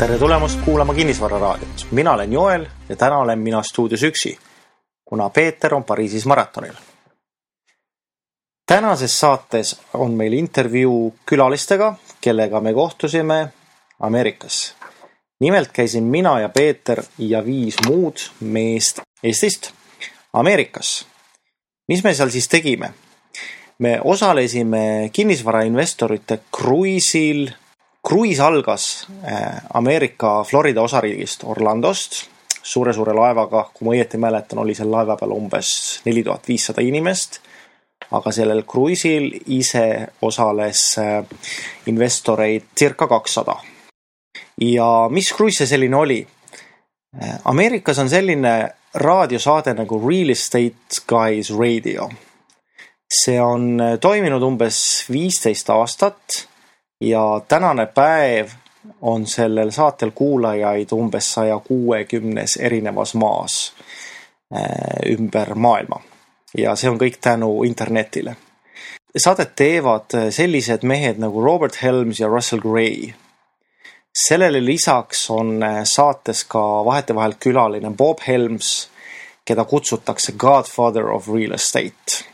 tere tulemast kuulama Kinnisvararaadiot. mina olen Joel ja täna olen mina stuudios üksi, kuna Peeter on Pariisis maratonil. tänases saates on meil intervjuu külalistega, kellega me kohtusime Ameerikas. nimelt käisin mina ja Peeter ja viis muud meest Eestist Ameerikas. mis me seal siis tegime? me osalesime kinnisvarainvestorite kruiisil kruiis algas äh, Ameerika Florida osariigist Orlandost suure-suure laevaga, kui ma õieti mäletan, oli seal laeva peal umbes neli tuhat viissada inimest. aga sellel kruiisil ise osales äh, investoreid circa kakssada. ja mis kruiis see selline oli? Äh, Ameerikas on selline raadiosaade nagu Real Estate Guys Radio. see on toiminud umbes viisteist aastat ja tänane päev on sellel saatel kuulajaid umbes saja kuuekümnes erinevas maas äh, ümber maailma. ja see on kõik tänu internetile. saadet teevad sellised mehed nagu Robert Helms ja Russell Gray. sellele lisaks on äh, saates ka vahetevahel külaline Bob Helms, keda kutsutakse Godfather of Real Estate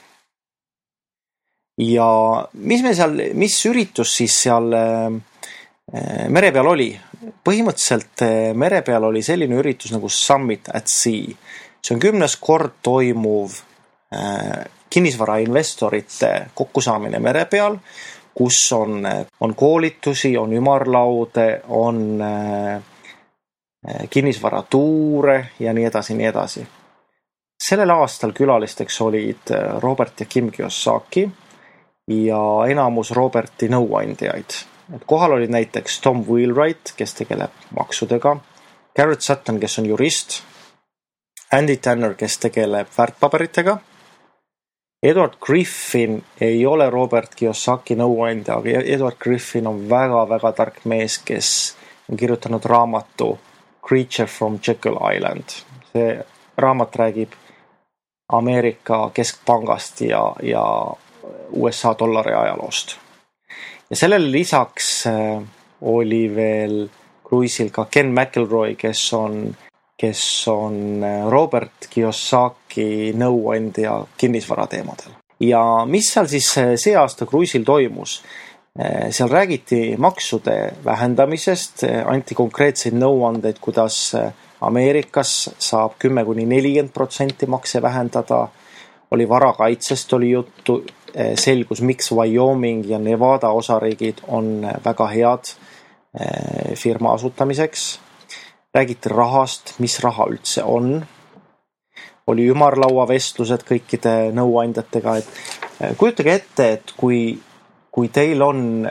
ja mis me seal, mis üritus siis seal äh, mere peal oli? põhimõtteliselt äh, mere peal oli selline üritus nagu Summit at Sea. see on kümnes kord toimuv äh, kinnisvarainvestorite kokkusaamine mere peal, kus on, on koolitusi, on ümarlaude, on kinnisvaratuure ja nii edasi, nii edasi. sellel aastal külalisteks olid Robert ja Kim Kiyosaki ja enamus Roberti nõuandjaid. et kohal olid näiteks Tom Wheelwright, kes tegeleb maksudega, Garrett Sutton, kes on jurist, Andy Tanner, kes tegeleb väärtpaberitega, Edward Griffin ei ole Robert Kiyosaki nõuandja, aga Edward Griffin on väga-väga tark mees, kes on kirjutanud raamatu Creature from Jekyll Island. see raamat räägib Ameerika keskpangast ja, ja USA dollari ajaloost. ja sellele lisaks äh, oli veel kruiisil ka Ken McElroy, kes on, kes on äh, Robert Kiyosaki nõuandja kinnisvara teemadel. ja mis seal siis äh, see aasta kruiisil toimus? seal räägiti maksude vähendamisest, anti konkreetseid nõuandeid, kuidas Ameerikas saab kümme kuni nelikümmend protsenti makse vähendada, oli varakaitsest oli juttu, selgus, miks Wyoming ja Nevada osariigid on eh, väga head eh, firma asutamiseks. räägiti rahast, mis raha üldse on. oli ümarlauavestlused kõikide nõuandjatega, et kujutage ette, et kui, kui teil on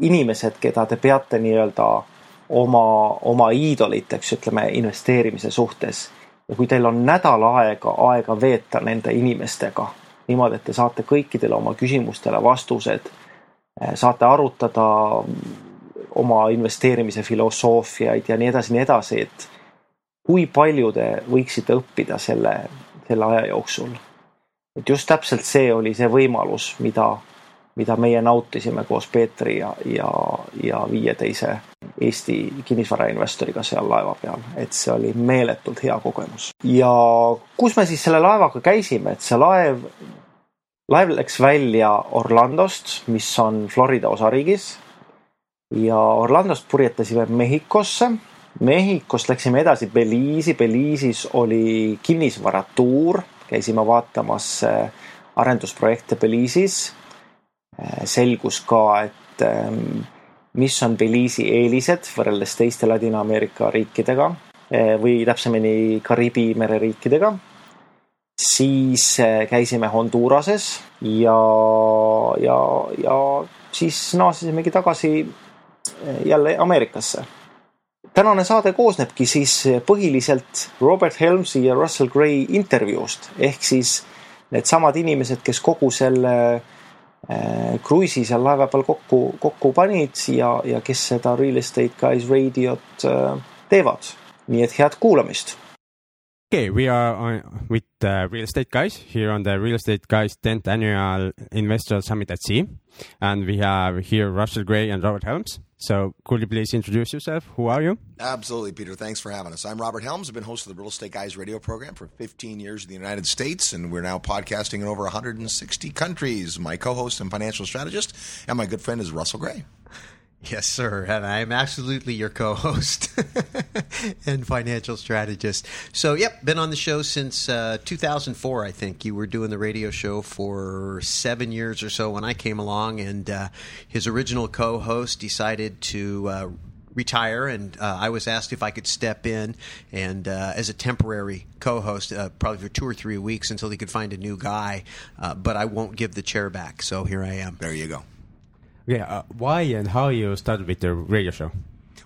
inimesed, keda te peate nii-öelda oma, oma iidoliteks, ütleme, investeerimise suhtes ja kui teil on nädal aega, aega veeta nende inimestega niimoodi, et te saate kõikidele oma küsimustele vastused, eh, saate arutada oma investeerimise filosoofiaid ja nii edasi, nii edasi, et kui palju te võiksite õppida selle, selle aja jooksul. et just täpselt see oli see võimalus, mida mida meie nautisime koos Peetri ja, ja, ja viie teise Eesti kinnisvarainvestoriga seal laeva peal, et see oli meeletult hea kogemus. ja kus me siis selle laevaga käisime, et see laev, laev läks välja Orlandost, mis on Florida osariigis. ja Orlandost purjetasime Mehhikosse. Mehhikost läksime edasi Belize'i, Belize'is oli kinnisvaratuur, käisime vaatamas arendusprojekte Belize'is Äh, selgus ka, et ähm, mis on Belize'i eelised võrreldes teiste Ladina-Ameerika riikidega äh, või täpsemini Kariibi mere riikidega. siis äh, käisime Honduras'es ja, ja, ja siis naasisimegi tagasi jälle Ameerikasse. tänane saade koosnebki siis põhiliselt Robert Helmsi ja Russell Gray intervjuust ehk siis needsamad inimesed, kes kogu selle Äh, kruiisi seal laeva peal kokku, kokku panid ja, ja kes seda Real Estate Guys radiot äh, teevad. nii et head kuulamist. Okay, we are on, with uh, Real Estate Guys here on the Real Estate Guys 10th Annual Investor Summit at Sea. And we have here Russell Gray and Robert Helms. So, could you please introduce yourself? Who are you? Absolutely, Peter. Thanks for having us. I'm Robert Helms. I've been host of the Real Estate Guys radio program for 15 years in the United States, and we're now podcasting in over 160 countries. My co host and financial strategist, and my good friend is Russell Gray. Yes, sir. And I'm absolutely your co host and financial strategist. So, yep, been on the show since uh, 2004, I think. You were doing the radio show for seven years or so when I came along, and uh, his original co host decided to. Uh, retire, and uh, I was asked if I could step in and uh, as a temporary co-host, uh, probably for two or three weeks until he could find a new guy. But I won't give the chair back, so here I am. There you go. Yeah, uh, why and how you started with the radio show?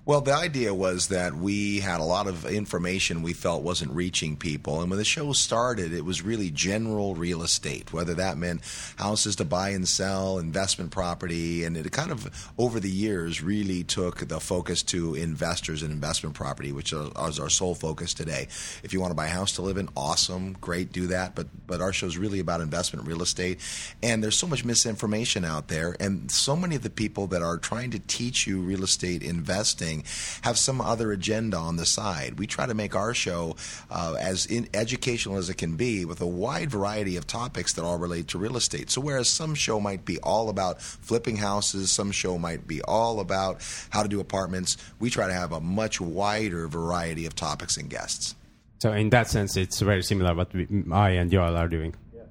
Well, the idea was that we had a lot of information we felt wasn't reaching people. And when the show started, it was really general real estate, whether that meant houses to buy and sell, investment property. And it kind of, over the years, really took the focus to investors and investment property, which is our sole focus today. If you want to buy a house to live in, awesome, great, do that. But, but our show is really about investment real estate. And there's so much misinformation out there. And so many of the people that are trying to teach you real estate investing have some other agenda on the side. We try to make our show uh, as educational as it can be with a wide variety of topics that all relate to real estate. So, whereas some show might be all about flipping houses, some show might be all about how to do apartments, we try to have a much wider variety of topics and guests. So, in that sense, it's very similar what we, I and Joel are doing. Yeah.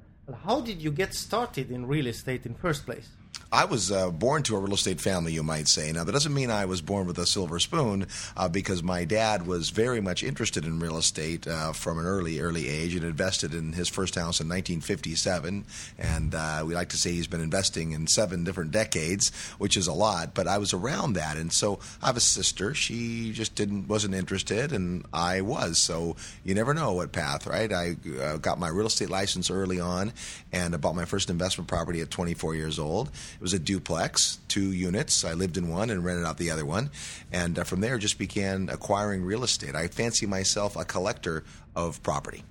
How did you get started in real estate in first place? I was uh, born to a real estate family, you might say. Now, that doesn't mean I was born with a silver spoon, uh, because my dad was very much interested in real estate uh, from an early, early age and invested in his first house in 1957. And uh, we like to say he's been investing in seven different decades, which is a lot. But I was around that, and so I have a sister. She just didn't wasn't interested, and I was. So you never know what path, right? I uh, got my real estate license early on, and bought my first investment property at 24 years old it was a duplex, two units. I lived in one and rented out the other one. And uh, from there, just began acquiring real estate. I fancy myself a collector of property.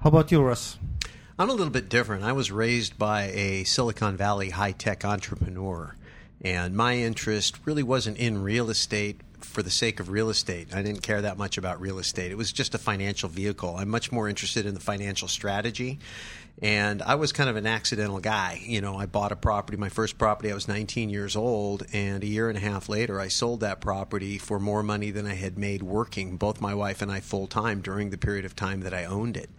How about you, Russ? I'm a little bit different. I was raised by a Silicon Valley high tech entrepreneur. And my interest really wasn't in real estate for the sake of real estate. I didn't care that much about real estate. It was just a financial vehicle. I'm much more interested in the financial strategy. And I was kind of an accidental guy. You know, I bought a property, my first property, I was 19 years old. And a year and a half later, I sold that property for more money than I had made working, both my wife and I full time during the period of time that I owned it.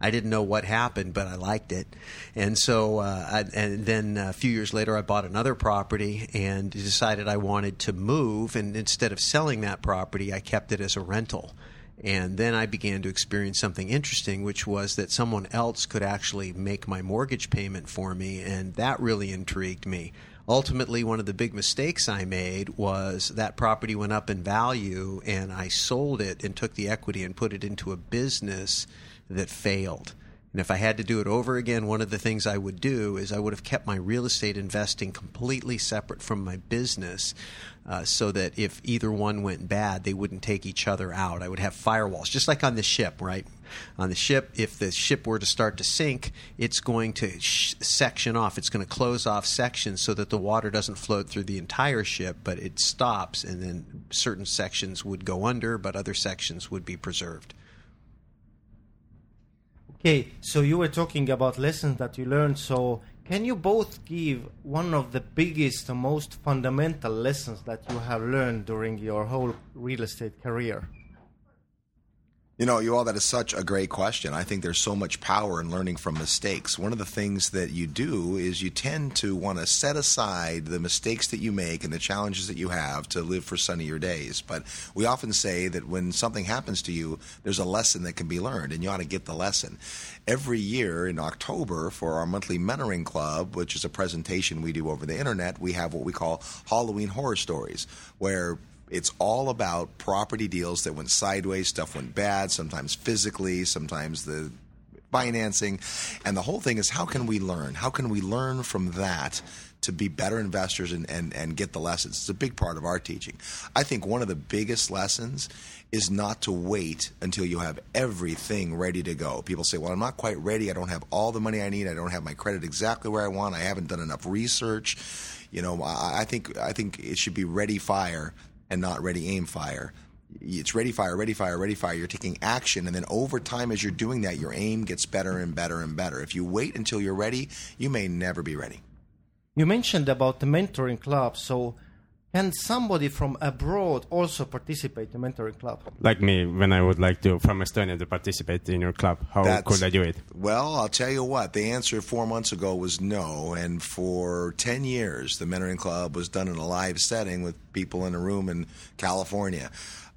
I didn't know what happened, but I liked it. And so, uh, I, and then a few years later, I bought another property and decided I wanted to move. And instead of selling that property, I kept it as a rental. And then I began to experience something interesting, which was that someone else could actually make my mortgage payment for me. And that really intrigued me. Ultimately, one of the big mistakes I made was that property went up in value, and I sold it and took the equity and put it into a business that failed. And if I had to do it over again, one of the things I would do is I would have kept my real estate investing completely separate from my business uh, so that if either one went bad, they wouldn't take each other out. I would have firewalls, just like on the ship, right? On the ship, if the ship were to start to sink, it's going to sh- section off. It's going to close off sections so that the water doesn't float through the entire ship, but it stops, and then certain sections would go under, but other sections would be preserved. Okay, so you were talking about lessons that you learned. So, can you both give one of the biggest most fundamental lessons that you have learned during your whole real estate career? You know, you all, that is such a great question. I think there's so much power in learning from mistakes. One of the things that you do is you tend to want to set aside the mistakes that you make and the challenges that you have to live for sunnier days. But we often say that when something happens to you, there's a lesson that can be learned, and you ought to get the lesson. Every year in October for our monthly mentoring club, which is a presentation we do over the internet, we have what we call Halloween horror stories, where it's all about property deals that went sideways, stuff went bad, sometimes physically, sometimes the financing. And the whole thing is how can we learn? How can we learn from that to be better investors and, and, and get the lessons. It's a big part of our teaching. I think one of the biggest lessons is not to wait until you have everything ready to go. People say, Well, I'm not quite ready. I don't have all the money I need. I don't have my credit exactly where I want. I haven't done enough research. You know, I, I think I think it should be ready fire and not ready aim fire. It's ready fire ready fire ready fire. You're taking action and then over time as you're doing that your aim gets better and better and better. If you wait until you're ready you may never be ready. You mentioned about the mentoring club. So can somebody from abroad also participate in mentoring club? Like me, when I would like to from Estonia to participate in your club, how That's, could I do it? Well, I'll tell you what. The answer four months ago was no, and for ten years, the mentoring club was done in a live setting with people in a room in California.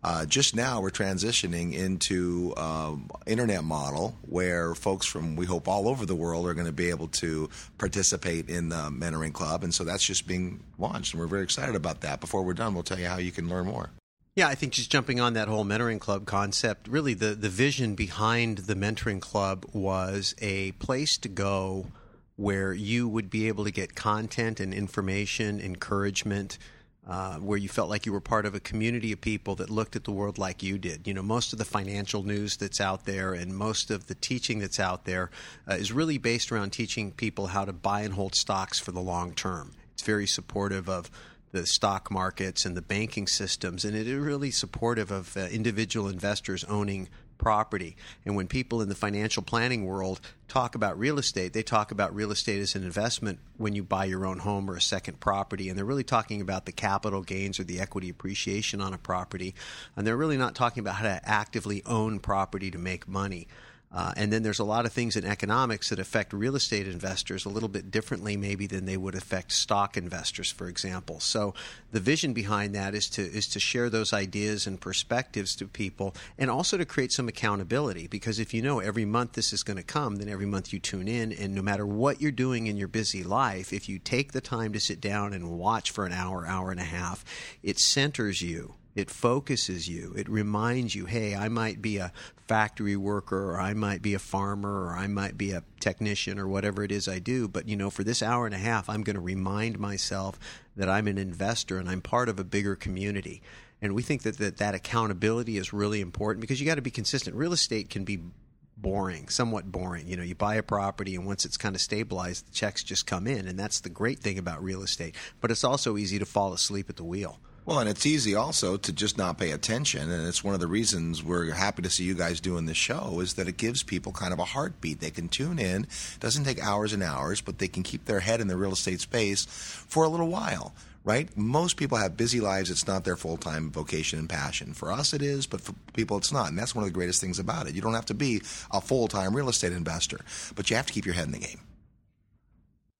Uh, just now, we're transitioning into um, internet model where folks from we hope all over the world are going to be able to participate in the mentoring club, and so that's just being launched, and we're very excited about that. Before we're done, we'll tell you how you can learn more. Yeah, I think just jumping on that whole mentoring club concept, really the, the vision behind the mentoring club was a place to go where you would be able to get content and information, encouragement, uh, where you felt like you were part of a community of people that looked at the world like you did. You know, most of the financial news that's out there and most of the teaching that's out there uh, is really based around teaching people how to buy and hold stocks for the long term. It's very supportive of the stock markets and the banking systems, and it is really supportive of uh, individual investors owning property. And when people in the financial planning world talk about real estate, they talk about real estate as an investment when you buy your own home or a second property. And they're really talking about the capital gains or the equity appreciation on a property. And they're really not talking about how to actively own property to make money. Uh, and then there's a lot of things in economics that affect real estate investors a little bit differently, maybe than they would affect stock investors, for example. So the vision behind that is to is to share those ideas and perspectives to people, and also to create some accountability. Because if you know every month this is going to come, then every month you tune in, and no matter what you're doing in your busy life, if you take the time to sit down and watch for an hour, hour and a half, it centers you it focuses you. It reminds you, hey, I might be a factory worker, or I might be a farmer, or I might be a technician, or whatever it is I do. But, you know, for this hour and a half, I'm going to remind myself that I'm an investor and I'm part of a bigger community. And we think that that, that accountability is really important because you got to be consistent. Real estate can be boring, somewhat boring. You know, you buy a property and once it's kind of stabilized, the checks just come in. And that's the great thing about real estate. But it's also easy to fall asleep at the wheel. Well, and it's easy also to just not pay attention, and it's one of the reasons we're happy to see you guys doing this show is that it gives people kind of a heartbeat. They can tune in. It doesn't take hours and hours, but they can keep their head in the real estate space for a little while. Right? Most people have busy lives. It's not their full time vocation and passion. For us, it is, but for people, it's not. And that's one of the greatest things about it. You don't have to be a full time real estate investor, but you have to keep your head in the game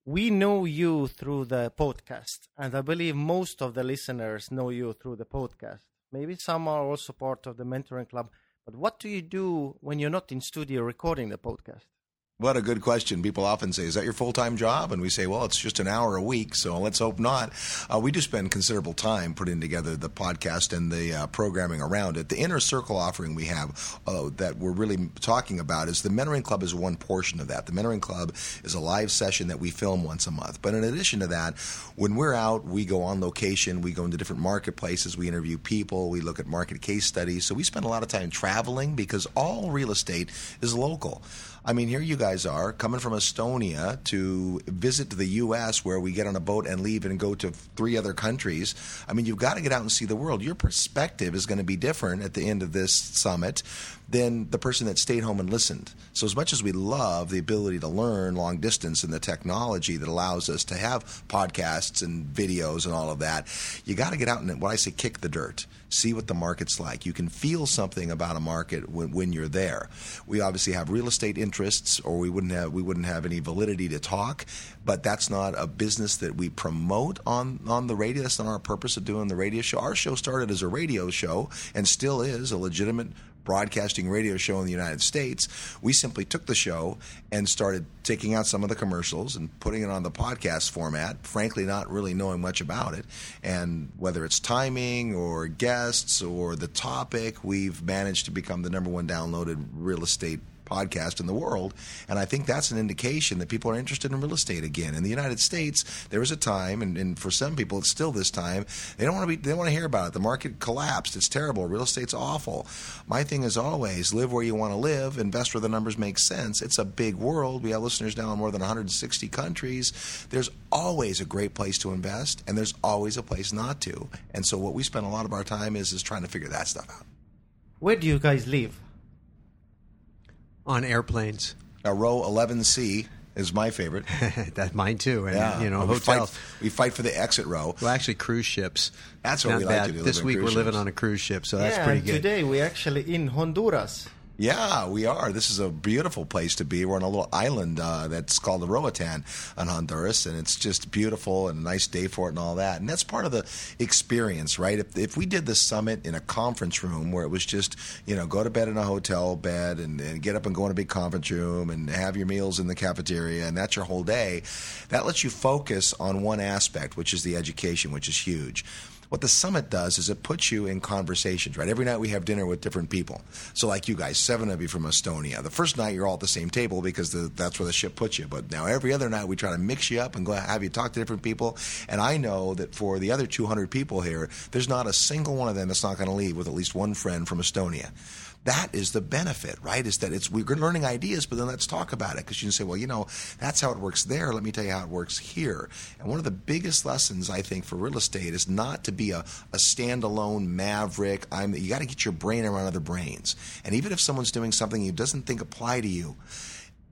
we know you through the podcast, and I believe most of the listeners know you through the podcast. Maybe some are also part of the mentoring club. But what do you do when you're not in studio recording the podcast? What a good question. People often say, Is that your full time job? And we say, Well, it's just an hour a week, so let's hope not. Uh, we do spend considerable time putting together the podcast and the uh, programming around it. The inner circle offering we have uh, that we're really talking about is the Mentoring Club is one portion of that. The Mentoring Club is a live session that we film once a month. But in addition to that, when we're out, we go on location, we go into different marketplaces, we interview people, we look at market case studies. So we spend a lot of time traveling because all real estate is local. I mean, here you guys are coming from Estonia to visit the U.S., where we get on a boat and leave and go to three other countries. I mean, you've got to get out and see the world. Your perspective is going to be different at the end of this summit than the person that stayed home and listened. So, as much as we love the ability to learn long distance and the technology that allows us to have podcasts and videos and all of that, you got to get out and what I say, kick the dirt see what the market's like. You can feel something about a market when, when you're there. We obviously have real estate interests, or we wouldn't have we wouldn't have any validity to talk. But that's not a business that we promote on on the radio. That's not our purpose of doing the radio show. Our show started as a radio show and still is a legitimate broadcasting radio show in the United States. We simply took the show and started taking out some of the commercials and putting it on the podcast format, frankly, not really knowing much about it. And whether it's timing or guests or the topic, we've managed to become the number one downloaded real estate podcast in the world. And I think that's an indication that people are interested in real estate again. In the United States, there was a time, and, and for some people, it's still this time. They don't want to be. They don't want to hear about it. The market collapsed. It's terrible. Real estate's awful. My thing is always live where you want to live. Invest where the numbers make sense. It's a big world. We have listeners now in more than 160 countries. There's always a great place to invest, and there's always a place not to. And so, what we spend a lot of our time is is trying to figure that stuff out. Where do you guys live? On airplanes. Now, row 11C is my favorite. That's mine too. And, Yeah, you know, we hotels. fight, we fight for the exit row. Well, actually, cruise ships. That's what Not we like bad. to do, This week we're cruise living on a cruise ship, so that's pretty and good. today we're actually in Honduras. Yeah, we are. This is a beautiful place to be. We're on a little island uh, that's called the Roatan on Honduras, and it's just beautiful and a nice day for it and all that. And that's part of the experience, right? If, if we did the summit in a conference room where it was just, you know, go to bed in a hotel bed and, and get up and go in a big conference room and have your meals in the cafeteria, and that's your whole day, that lets you focus on one aspect, which is the education, which is huge. What the summit does is it puts you in conversations, right? Every night we have dinner with different people. So, like you guys, seven of you from Estonia. The first night you're all at the same table because the, that's where the ship puts you. But now every other night we try to mix you up and go have you talk to different people. And I know that for the other 200 people here, there's not a single one of them that's not going to leave with at least one friend from Estonia that is the benefit, right? Is that it's we're learning ideas, but then let's talk about it because you can say, well, you know, that's how it works there. Let me tell you how it works here. And one of the biggest lessons I think for real estate is not to be a, a standalone maverick. I'm you got to get your brain around other brains. And even if someone's doing something you doesn't think apply to you,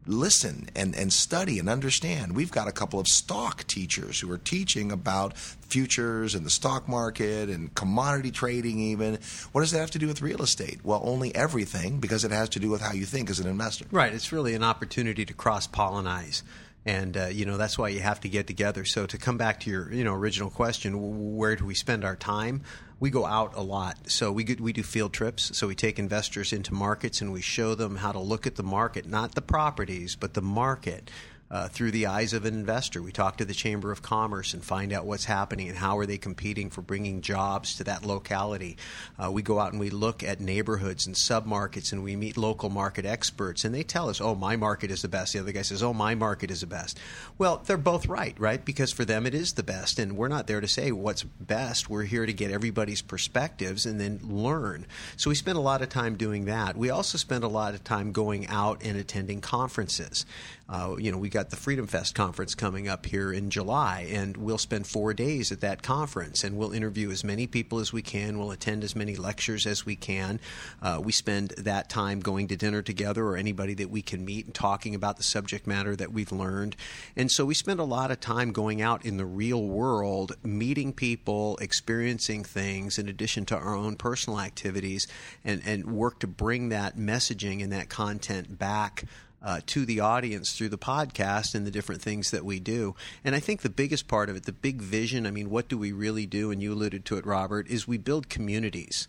listen and, and study and understand. We've got a couple of stock teachers who are teaching about futures and the stock market and commodity trading, even. What does that have to do with real estate? Well, only everything because it has to do with how you think as an investor. Right. It's really an opportunity to cross pollinize. And uh, you know that's why you have to get together. So to come back to your you know original question, where do we spend our time? We go out a lot. So we get, we do field trips. So we take investors into markets and we show them how to look at the market, not the properties, but the market. Uh, through the eyes of an investor, we talk to the Chamber of Commerce and find out what's happening and how are they competing for bringing jobs to that locality. Uh, we go out and we look at neighborhoods and submarkets and we meet local market experts and they tell us, "Oh, my market is the best." The other guy says, "Oh, my market is the best." Well, they're both right, right? Because for them it is the best, and we're not there to say what's best. We're here to get everybody's perspectives and then learn. So we spend a lot of time doing that. We also spend a lot of time going out and attending conferences. Uh, you know, we got the Freedom Fest conference coming up here in July, and we'll spend four days at that conference, and we'll interview as many people as we can. We'll attend as many lectures as we can. Uh, we spend that time going to dinner together, or anybody that we can meet, and talking about the subject matter that we've learned. And so we spend a lot of time going out in the real world, meeting people, experiencing things, in addition to our own personal activities, and, and work to bring that messaging and that content back uh, to the audience through the podcast and the different things that we do. And I think the biggest part of it, the big vision, I mean, what do we really do? And you alluded to it, Robert, is we build communities.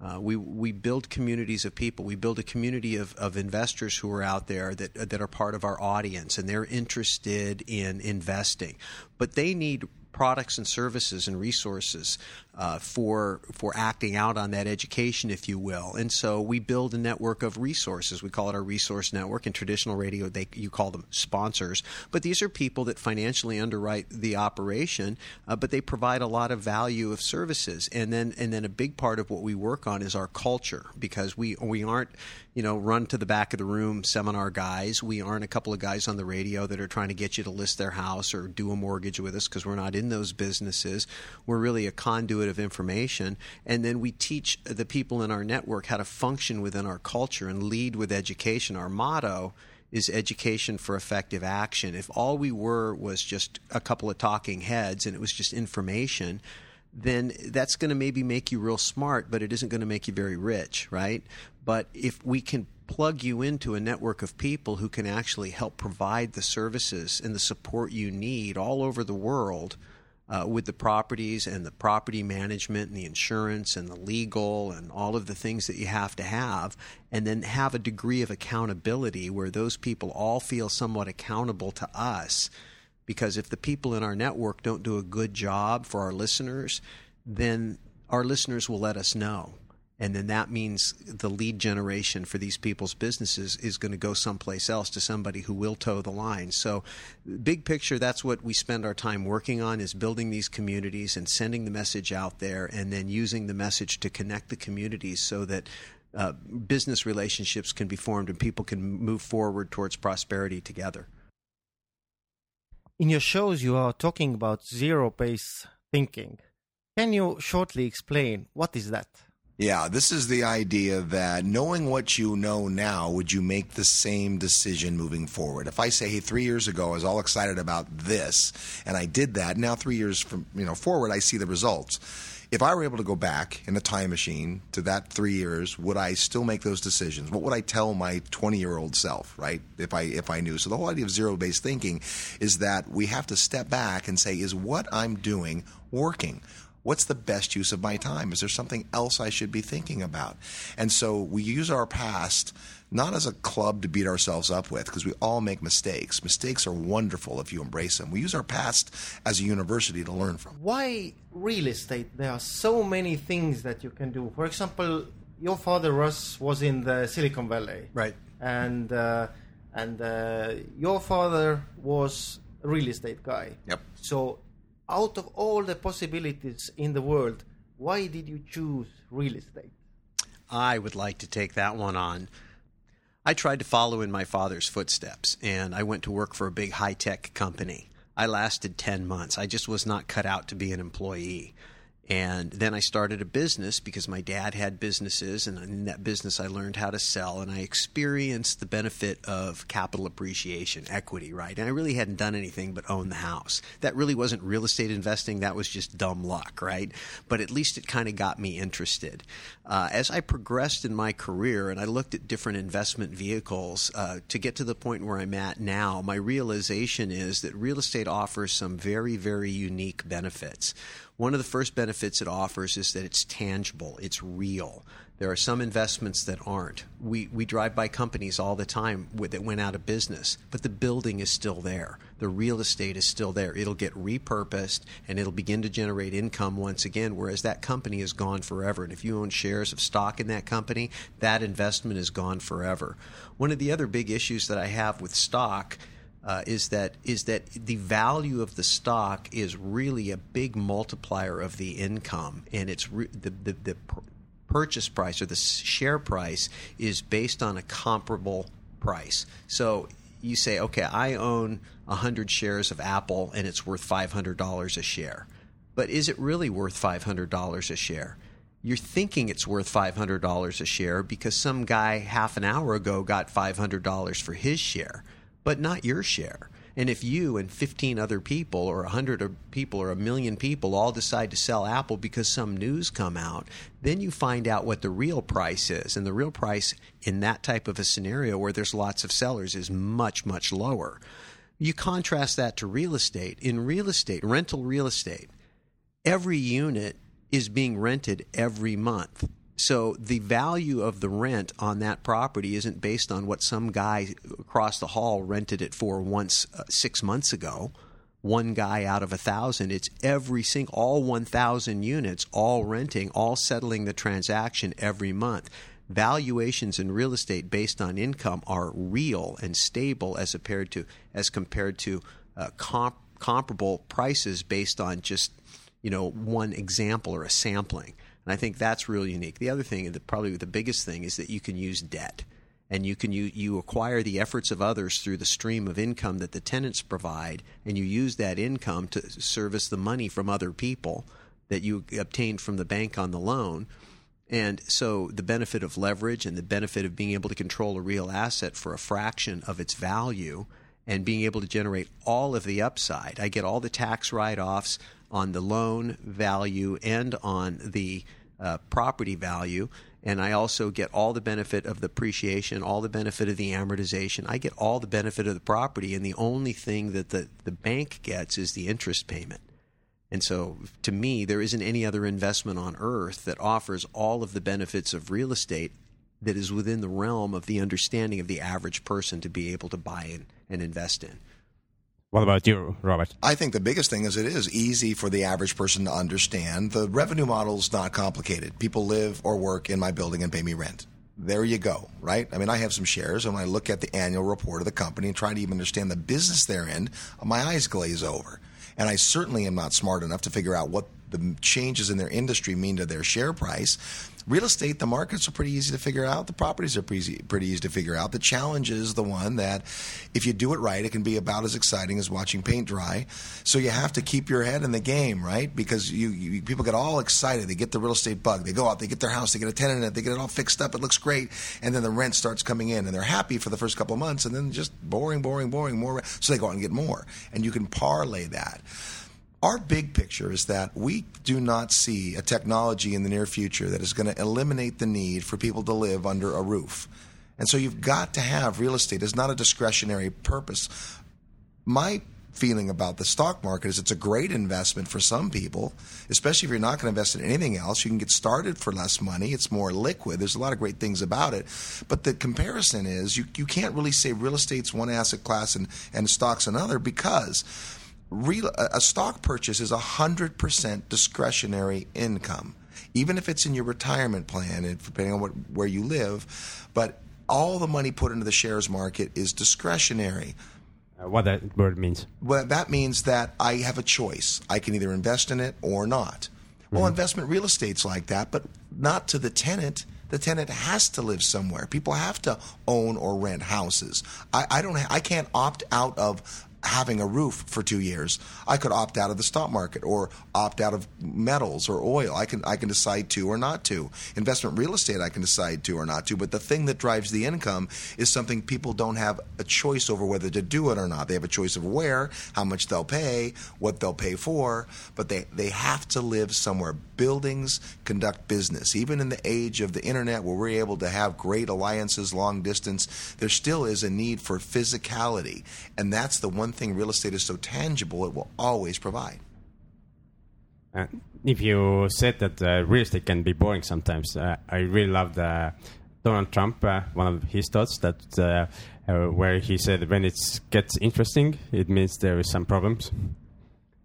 Uh, we we build communities of people. We build a community of, of investors who are out there that that are part of our audience, and they're interested in investing, but they need products and services and resources uh, for for acting out on that education, if you will. And so we build a network of resources. We call it our resource network. In traditional radio, they you call them sponsors, but these are people that financially underwrite the operation, uh, but they provide a lot of value of services. And then and then a big part of what we work on is our culture because we we aren't you know run to the back of the room seminar guys. We aren't a couple of guys on the radio that are trying to get you to list their house or do a mortgage with us because we're not in those businesses. We're really a conduit of information. And then we teach the people in our network how to function within our culture and lead with education. Our motto is education for effective action. If all we were was just a couple of talking heads and it was just information, then that's going to maybe make you real smart, but it isn't going to make you very rich, right? But if we can plug you into a network of people who can actually help provide the services and the support you need all over the world uh, with the properties and the property management and the insurance and the legal and all of the things that you have to have, and then have a degree of accountability where those people all feel somewhat accountable to us. Because if the people in our network don't do a good job for our listeners, then our listeners will let us know and then that means the lead generation for these people's businesses is going to go someplace else to somebody who will toe the line. So, big picture, that's what we spend our time working on is building these communities and sending the message out there, and then using the message to connect the communities so that. Uh, business relationships can be formed and people can move forward towards prosperity together. In your shows, you are talking about zero based thinking. Can you shortly explain what is that? Yeah, this is the idea that knowing what you know now, would you make the same decision moving forward? If I say, hey, three years ago I was all excited about this and I did that, now three years from you know forward I see the results. If I were able to go back in a time machine to that three years, would I still make those decisions? What would I tell my 20 year old self, right? If I if I knew. So the whole idea of zero based thinking is that we have to step back and say, is what I'm doing working? What's the best use of my time? Is there something else I should be thinking about? And so we use our past not as a club to beat ourselves up with because we all make mistakes. Mistakes are wonderful if you embrace them. We use our past as a university to learn from. Why real estate? There are so many things that you can do. For example, your father Russ was in the Silicon Valley, Right. And uh, and uh, your father was a real estate guy. Yep. So, out of all the possibilities in the world, why did you choose real estate? I would like to take that one on. I tried to follow in my father's footsteps, and I went to work for a big high tech company. I lasted 10 months. I just was not cut out to be an employee. And then I started a business because my dad had businesses, and in that business I learned how to sell, and I experienced the benefit of capital appreciation, equity, right? And I really hadn't done anything but own the house. That really wasn't real estate investing, that was just dumb luck, right? But at least it kind of got me interested. Uh, as I progressed in my career and I looked at different investment vehicles uh, to get to the point where I'm at now, my realization is that real estate offers some very, very unique benefits. One of the first benefits it offers is that it's tangible, it's real. There are some investments that aren't. We, we drive by companies all the time that went out of business, but the building is still there. The real estate is still there. It'll get repurposed and it'll begin to generate income once again, whereas that company is gone forever. And if you own shares of stock in that company, that investment is gone forever. One of the other big issues that I have with stock uh, is that is that the value of the stock is really a big multiplier of the income, and it's re- the, the the purchase price or the share price is based on a comparable price. So you say, okay, I own hundred shares of Apple, and it's worth five hundred dollars a share, but is it really worth five hundred dollars a share? You're thinking it's worth $500 a share because some guy half an hour ago got $500 for his share but not your share. And if you and 15 other people, or 100 people, or a million people all decide to sell Apple because some news come out, then you find out what the real price is. And the real price in that type of a scenario where there's lots of sellers is much, much lower. You contrast that to real estate. In real estate, rental real estate, every unit is being rented every month. So the value of the rent on that property isn't based on what some guy across the hall rented it for once uh, six months ago. One guy out of a thousand. It's every single, all 1,000 units, all renting, all settling the transaction every month. Valuations in real estate based on income are real and stable as compared to as compared to uh, comp- comparable prices based on just you know one example or a sampling. And I think that's really unique. The other thing, the, probably the biggest thing, is that you can use debt. And you can you, you acquire the efforts of others through the stream of income that the tenants provide, and you use that income to service the money from other people that you obtained from the bank on the loan. And so the benefit of leverage and the benefit of being able to control a real asset for a fraction of its value and being able to generate all of the upside. I get all the tax write offs on the loan value and on the uh, property value. And I also get all the benefit of the appreciation, all the benefit of the amortization. I get all the benefit of the property, and the only thing that the, the bank gets is the interest payment. And so, to me, there isn't any other investment on earth that offers all of the benefits of real estate that is within the realm of the understanding of the average person to be able to buy in and invest in. What about you, Robert? I think the biggest thing is it is easy for the average person to understand. The revenue model is not complicated. People live or work in my building and pay me rent. There you go, right? I mean, I have some shares, and when I look at the annual report of the company and try to even understand the business they're in, my eyes glaze over. And I certainly am not smart enough to figure out what the changes in their industry mean to their share price. Real estate, the markets are pretty easy to figure out. The properties are pretty easy, pretty easy to figure out. The challenge is the one that if you do it right, it can be about as exciting as watching paint dry. So you have to keep your head in the game, right? Because you, you people get all excited. They get the real estate bug. They go out, they get their house, they get a tenant in it, they get it all fixed up. It looks great. And then the rent starts coming in and they're happy for the first couple of months and then just boring, boring, boring, more. So they go out and get more. And you can parlay that our big picture is that we do not see a technology in the near future that is going to eliminate the need for people to live under a roof. And so you've got to have real estate It's not a discretionary purpose. My feeling about the stock market is it's a great investment for some people, especially if you're not going to invest in anything else. You can get started for less money. It's more liquid. There's a lot of great things about it. But the comparison is you, you can't really say real estate's one asset class and, and stock's another because real, a stock purchase is 100% discretionary income, even if it's in your retirement plan, and depending on what, where you live. But all the money put into the shares market is discretionary. Uh, what that word means? Well, that means that I have a choice. I can either invest in it or not. Well, mm-hmm. investment real estate's like that, but not to the tenant the tenant has to live somewhere. People have to own or rent houses. I, I don't. I can't opt out of having a roof for two years. I could opt out of the stock market or opt out of metals or oil. I can I can decide to or not to. Investment real estate I can decide to or not to. But the thing that drives the income is something people don't have a choice over whether to do it or not. They have a choice of where, how much they'll pay, what they'll pay for, but they, they have to live somewhere. Buildings conduct business. Even in the age of the internet where we're able to have great alliances long distance, there still is a need for physicality. And that's the one one thing real estate is so tangible, it will always provide. Uh, if you said that uh, real estate can be boring sometimes, uh, I really loved Donald Trump, uh, one of his thoughts that uh, uh, where he said when it gets interesting, it means there is some problems.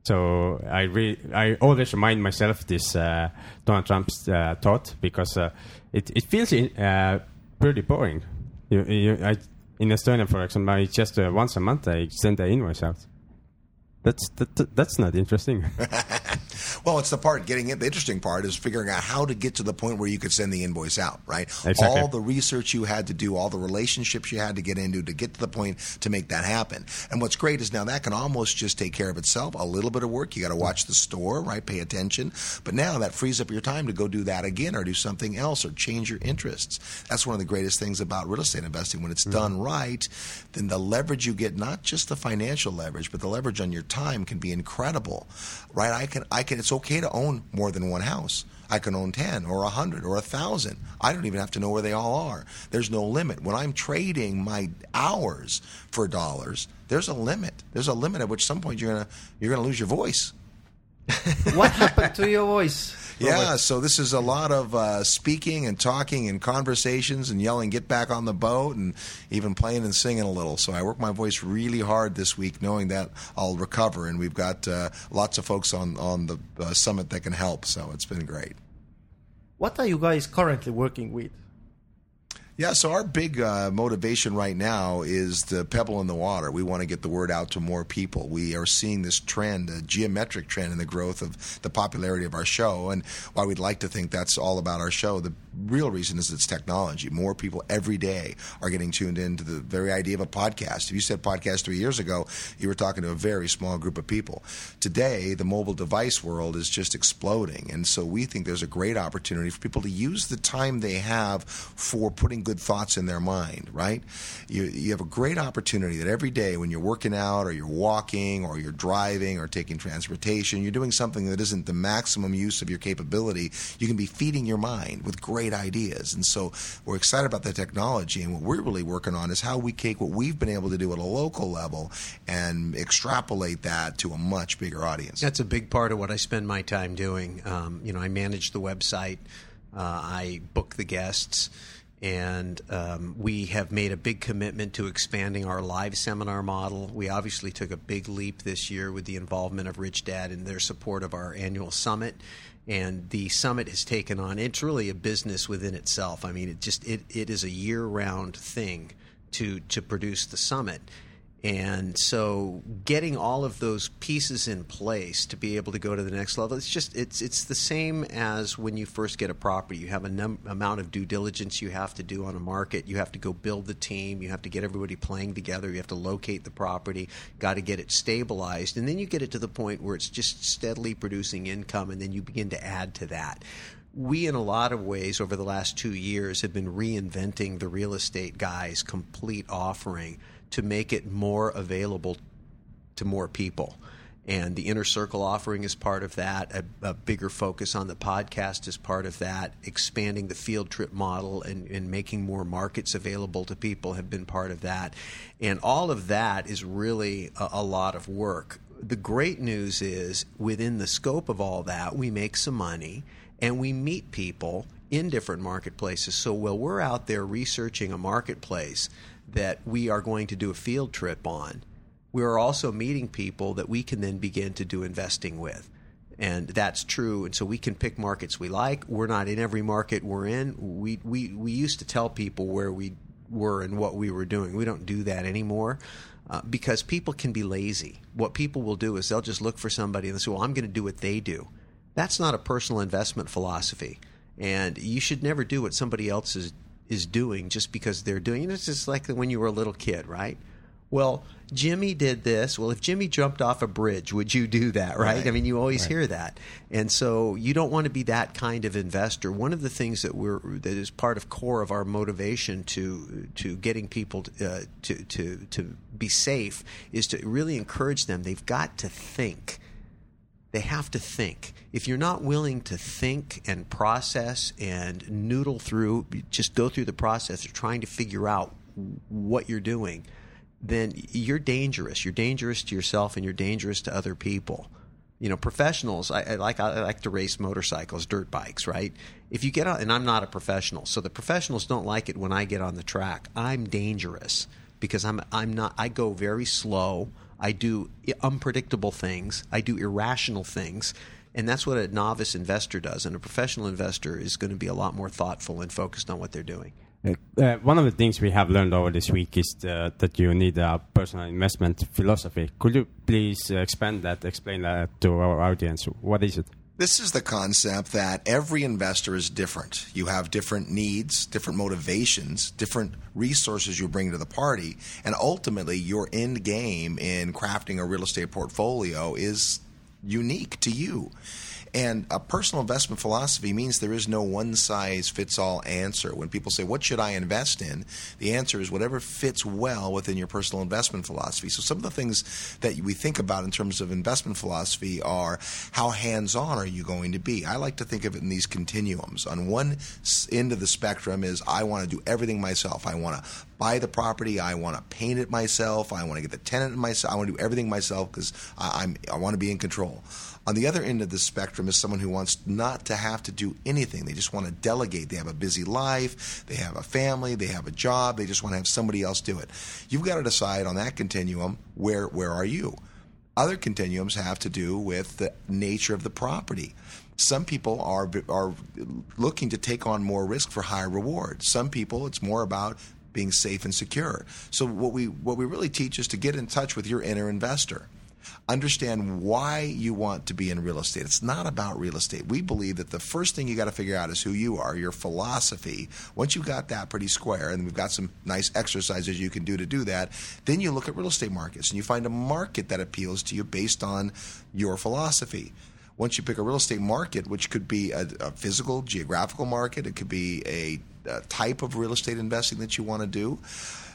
So I re- I always remind myself this Donald Trump's thought because it it feels pretty boring. You, you, I in Estonia, for example, I just uh, once a month I send an invoice out. That's that, that's not interesting. well, it's the part getting it. The interesting part is figuring out how to get to the point where you could send the invoice out. Right, exactly. all the research you had to do, all the relationships you had to get into to get to the point to make that happen. And what's great is now that can almost just take care of itself. A little bit of work, you got to watch the store, right? Pay attention. But now that frees up your time to go do that again, or do something else, or change your interests. That's one of the greatest things about real estate investing. When it's mm-hmm. done right, then the leverage you get, not just the financial leverage, but the leverage on your time can be incredible, right? I can, I can. It's okay to own more than one house. I can own 10 or a 100 or a 1,000. I don't even have to know where they all are. There's no limit. When I'm trading my hours for dollars, there's a limit. There's a limit at which some point you're going to you're going to lose your voice. what happened to your voice? Yeah, so this is a lot of uh, speaking and talking and conversations and yelling, get back on the boat, and even playing and singing a little. So I work my voice really hard this week, knowing that I'll recover. And we've got uh, lots of folks on, on the uh, summit that can help. So it's been great. What are you guys currently working with? Yeah, so our big uh, motivation right now is the pebble in the water. We want to get the word out to more people. We are seeing this trend, a geometric trend in the growth of the popularity of our show. And while we'd like to think that's all about our show, the real reason is it's technology. More people every day are getting tuned into the very idea of a podcast. If you said podcast three years ago, you were talking to a very small group of people. Today, the mobile device world is just exploding. And so we think there's a great opportunity for people to use the time they have for putting good thoughts in their mind, right? You, you have a great opportunity that every day when you're working out or you're walking or you're driving or taking transportation, you're doing something that isn't the maximum use of your capability, you can be feeding your mind with great ideas. And so we're excited about the technology. And what we're really working on is how we take what we've been able to do at a local level and extrapolate that to a much bigger audience. That's a big part of what I spend my time doing. Um, you know, I manage the website, uh, I book the guests and um, we have made a big commitment to expanding our live seminar model. We obviously took a big leap this year with the involvement of Rich Dad and their support of our annual summit. And the summit has taken on, it's really a business within itself. I mean, it just, it, it is a year round thing to, to produce the summit. And so getting all of those pieces in place to be able to go to the next level, it's just it's it's the same as when you first get a property. You have a num- amount of due diligence you have to do on a market. You have to go build the team. You have to get everybody playing together. You have to locate the property. Got to get it stabilized, and then you get it to the point where it's just steadily producing income, and then you begin to add to that we, in a lot of ways, over the last two years, have been reinventing the real estate guy's complete offering to make it more available to more people. And the inner circle offering is part of that. A, a, bigger focus on the podcast is part of that. Expanding the field trip model and, and making more markets available to people have been part of that. And all of that is really a, a lot of work. The great news is within the scope of all that, we make some money and we meet people in different marketplaces. So while we're out there researching a marketplace, that we are going to do a field trip on, we are also meeting people that we can then begin to do investing with. And that's true. And so we can pick markets we like. We're not in every market we're in. We, we, we used to tell people where we were and what we were doing. We don't do that anymore. Uh, because people can be lazy. What people will do is they'll just look for somebody and say, "Well, I'm going to do what they do." That's not a personal investment philosophy, and you should never do what somebody else is is doing just because they're doing it. It's just like when you were a little kid, right? Well, Jimmy did this. Well, if Jimmy jumped off a bridge, would you do that, right? right. I mean, you always right. hear that. And so you don't want to be that kind of investor. One of the things that we're that is part of core of our motivation to to getting people to, uh, to to to be safe is to really encourage them. They've got to think. They have to think. If you're not willing to think and process and noodle through, just go through the process of trying to figure out what you're doing, then you're dangerous. You're dangerous to yourself and you're dangerous to other people. You know, professionals. I, I like I like to race motorcycles, dirt bikes, right? If you get on, and I'm not a professional, so the professionals don't like it when I get on the track. I'm dangerous because I'm I'm not. I go very slow. I do unpredictable things. I do irrational things. And that's what a novice investor does. And a professional investor is going to be a lot more thoughtful and focused on what they're doing. Uh, uh one of the things we have learned over this week is the, that you need a personal investment philosophy. Could you please uh, expand that, explain that to our audience? What is it? This is the concept that every investor is different. You have different needs, different motivations, different resources you bring to the party, and ultimately your end game in crafting a real estate portfolio is unique to you. And a personal investment philosophy means there is no one size fits all answer. When people say, What should I invest in? the answer is whatever fits well within your personal investment philosophy. So, some of the things that we think about in terms of investment philosophy are how hands on are you going to be? I like to think of it in these continuums. On one end of the spectrum is I want to do everything myself. I want to buy the property. I want to paint it myself. I want to get the tenant myself. I want to do everything myself because I'm I want to be in control. On the other end of the spectrum is someone who wants not to have to do anything. They just want to delegate. They have a busy life, they have a family, they have a job, they just want to have somebody else do it. You've got to decide on that continuum where where are you? Other continuums have to do with the nature of the property. Some people are are looking to take on more risk for higher reward. Some people it's more about being safe and secure. So what we what we really teach is to get in touch with your inner investor understand why you want to be in real estate. It's not about real estate. We believe that the first thing you got to figure out is who you are, your philosophy. Once you've got that pretty square, and we've got some nice exercises you can do to do that, then you look at real estate markets and you find a market that appeals to you based on your philosophy once you pick a real estate market, which could be a, a physical, geographical market, it could be a, a, type of real estate investing that you want to do,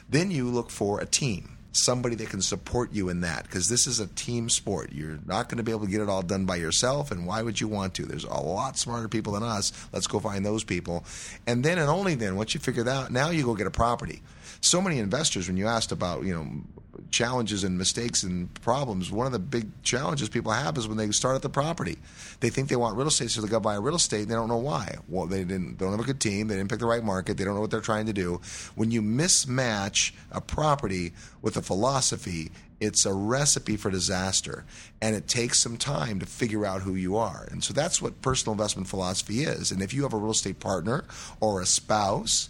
then you look for a team somebody that can support you in that because this is a team sport. You're not going to be able to get it all done by yourself, and why would you want to? There's a lot smarter people than us. Let's go find those people. And then and only then, once you figure that out, now you go get a property. So many investors, when you asked about, you know, challenges and mistakes and problems, one of the big challenges people have is when they start at the property. They think they want real estate, so they go buy a real estate, and they don't know why. Well, they didn't. They don't have a good team. They didn't pick the right market. They don't know what they're trying to do. When you mismatch a property with a philosophy, it's a recipe for disaster, and it takes some time to figure out who you are. And so that's what personal investment philosophy is. And if you have a real estate partner or a spouse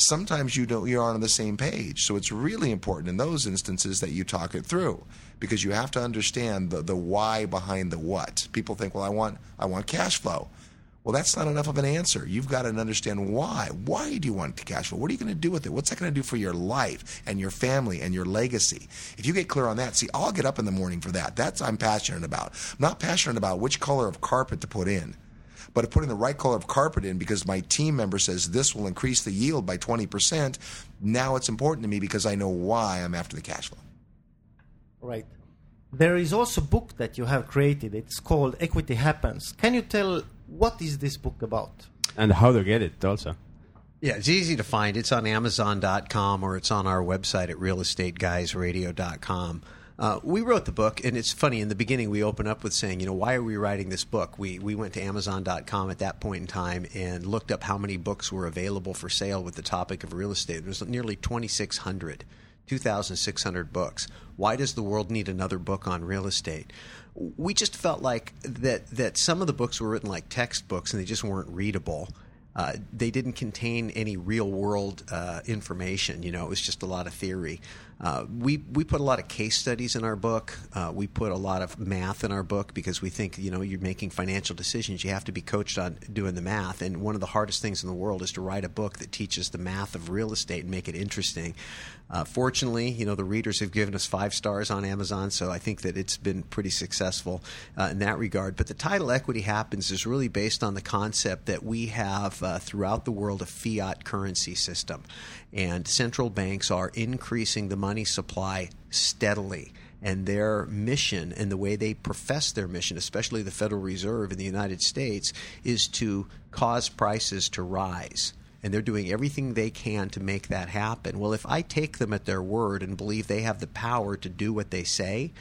sometimes you don't you're on the same page. So it's really important in those instances that you talk it through because you have to understand the, the why behind the what. People think, well, I want I want cash flow. Well, that's not enough of an answer. You've got to understand why. Why do you want cash flow? What are you going to do with it? What's that going to do for your life and your family and your legacy? If you get clear on that, see, I'll get up in the morning for that. That's I'm passionate about. I'm not passionate about which color of carpet to put in. But if putting the right color of carpet in because my team member says this will increase the yield by 20%, now it's important to me because I know why I'm after the cash flow. Right. There is also a book that you have created. It's called Equity Happens. Can you tell what is this book about? And how to get it also. Yeah, it's easy to find. It's on Amazon.com or it's on our website at realestateguysradio.com. Uh, we wrote the book, and it's funny. In the beginning, we open up with saying, you know, why are we writing this book? We we went to Amazon.com at that point in time and looked up how many books were available for sale with the topic of real estate. There was nearly 2,600, 2,600 books. Why does the world need another book on real estate? We just felt like that that some of the books were written like textbooks and they just weren't readable. Uh, they didn't contain any real world uh, information. You know, it was just a lot of theory. Uh, we we put a lot of case studies in our book. Uh, we put a lot of math in our book because we think you know you're making financial decisions. You have to be coached on doing the math. And one of the hardest things in the world is to write a book that teaches the math of real estate and make it interesting. Uh, fortunately, you know the readers have given us five stars on Amazon, so I think that it's been pretty successful uh, in that regard. But the title "Equity Happens" is really based on the concept that we have uh, throughout the world a fiat currency system, and central banks are increasing the money supply steadily. And their mission and the way they profess their mission, especially the Federal Reserve in the United States, is to cause prices to rise. And they're doing everything they can to make that happen. Well, if I take them at their word and believe they have the power to do what they say,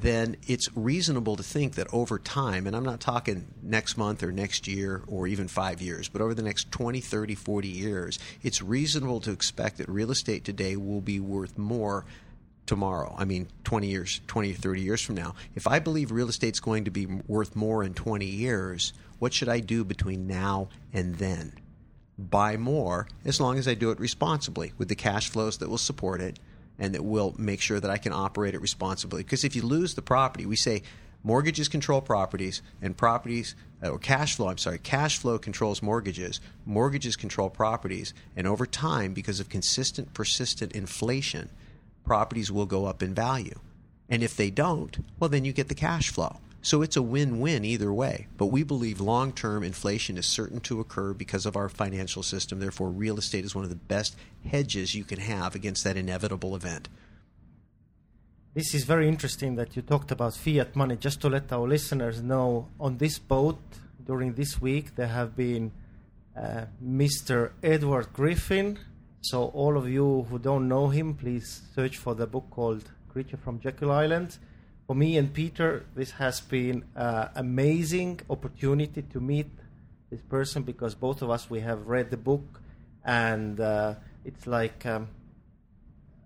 then it's reasonable to think that over time, and I'm not talking next month or next year or even five years, but over the next 20, 30, 40 years, it's reasonable to expect that real estate today will be worth more tomorrow. I mean, 20 years, 20 or 30 years from now. If I believe real estate's going to be worth more in 20 years, what should I do between now and then? Buy more as long as I do it responsibly with the cash flows that will support it and that will make sure that I can operate it responsibly. Because if you lose the property, we say mortgages control properties and properties uh, or cash flow, I'm sorry, cash flow controls mortgages, mortgages control properties, and over time because of consistent persistent inflation, properties will go up in value. And if they don't, well then you get the cash flow. So it's a win win either way. But we believe long term inflation is certain to occur because of our financial system. Therefore, real estate is one of the best hedges you can have against that inevitable event. This is very interesting that you talked about fiat money. Just to let our listeners know, on this boat during this week, there have been uh, Mr. Edward Griffin. So, all of you who don't know him, please search for the book called Creature from Jekyll Island for me and Peter, this has been an amazing opportunity to meet this person because both of us we have read the book, and uh, it's like um,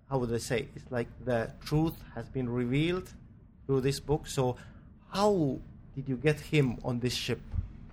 how would I say? It's like the truth has been revealed through this book. So, how did you get him on this ship?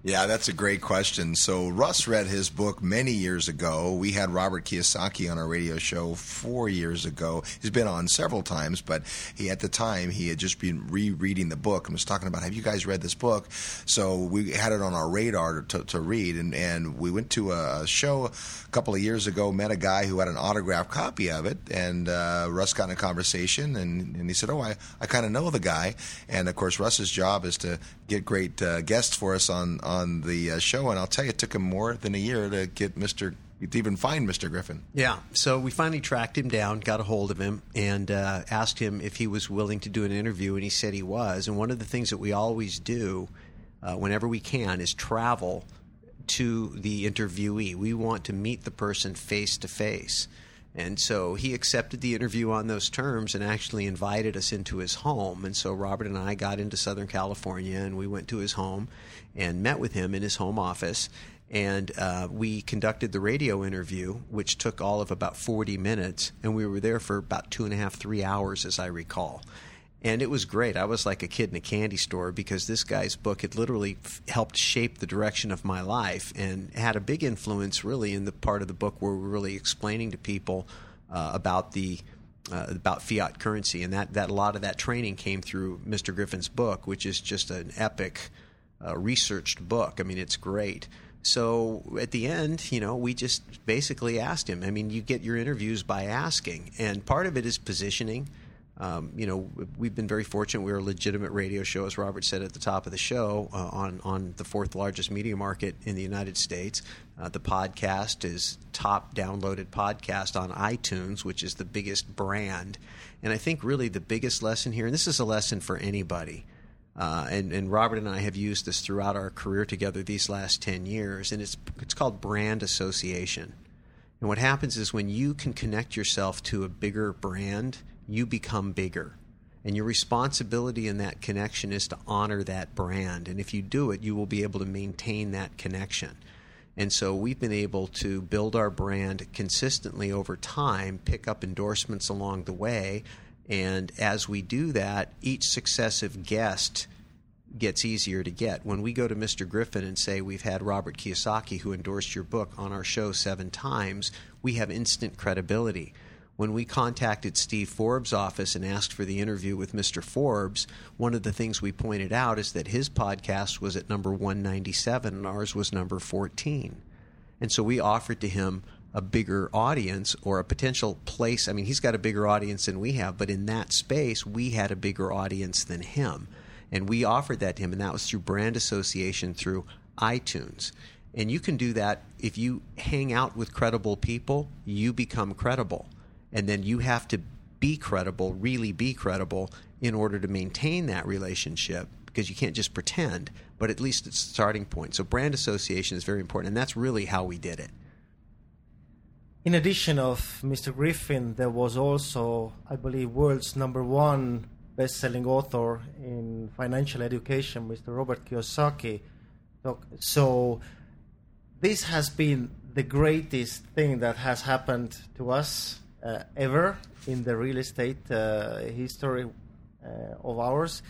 Yeah, that's a great question. So Russ read his book many years ago. We had Robert Kiyosaki on our radio show four years ago. He's been on several times, but he at the time he had just been rereading the book and was talking about, "Have you guys read this book?" So we had it on our radar to, to read, and, and we went to a show a couple of years ago. Met a guy who had an autographed copy of it, and uh, Russ got in a conversation, and, and he said, "Oh, I, I kind of know the guy." And of course, Russ's job is to get great uh, guests for us on on the uh, show, and I'll tell you, it took him more than a year to get Mister to even find Mr. Griffin. Yeah, so we finally tracked him down, got a hold of him, and uh, asked him if he was willing to do an interview, and he said he was. And one of the things that we always do uh, whenever we can is travel to the interviewee. We want to meet the person face to face. And so he accepted the interview on those terms and actually invited us into his home. And so Robert and I got into Southern California and we went to his home and met with him in his home office. And uh, we conducted the radio interview, which took all of about 40 minutes. And we were there for about two and a half, three hours, as I recall and it was great. I was like a kid in a candy store because this guy's book had literally f- helped shape the direction of my life and had a big influence, really, in the part of the book where we're really explaining to people uh, about the uh, about fiat currency, and that that a lot of that training came through Mr. Griffin's book, which is just an epic, uh, researched book. I mean, it's great. So at the end, you know, we just basically asked him. I mean, you get your interviews by asking, and part of it is positioning um, you know, we've been very fortunate. We're a legitimate radio show, as Robert said at the top of the show, uh, on on the fourth largest media market in the United States. Uh, the podcast is top downloaded podcast on iTunes, which is the biggest brand. And I think really the biggest lesson here, and this is a lesson for anybody. Uh, and, and Robert and I have used this throughout our career together these last 10 years, and it's, it's called brand association. And what happens is when you can connect yourself to a bigger brand, you become bigger. And your responsibility in that connection is to honor that brand. And if you do it, you will be able to maintain that connection. And so we've been able to build our brand consistently over time, pick up endorsements along the way. And as we do that, each successive guest gets easier to get. When we go to Mr. Griffin and say we've had Robert Kiyosaki, who endorsed your book, on our show seven times, we have instant credibility when we contacted Steve Forbes' office and asked for the interview with Mr. Forbes, one of the things we pointed out is that his podcast was at number 197 and ours was number 14. And so we offered to him a bigger audience or a potential place. I mean, he's got a bigger audience than we have, but in that space, we had a bigger audience than him. And we offered that to him, and that was through brand association through iTunes. And you can do that if you hang out with credible people, you become credible and then you have to be credible, really be credible, in order to maintain that relationship because you can't just pretend, but at least it's a starting point. So brand association is very important, and that's really how we did it. In addition of Mr. Griffin, there was also, I believe, world's number one best-selling author in financial education, Mr. Robert Kiyosaki. So this has been the greatest thing that has happened to us uh, ever in the real estate uh, history uh, of ours.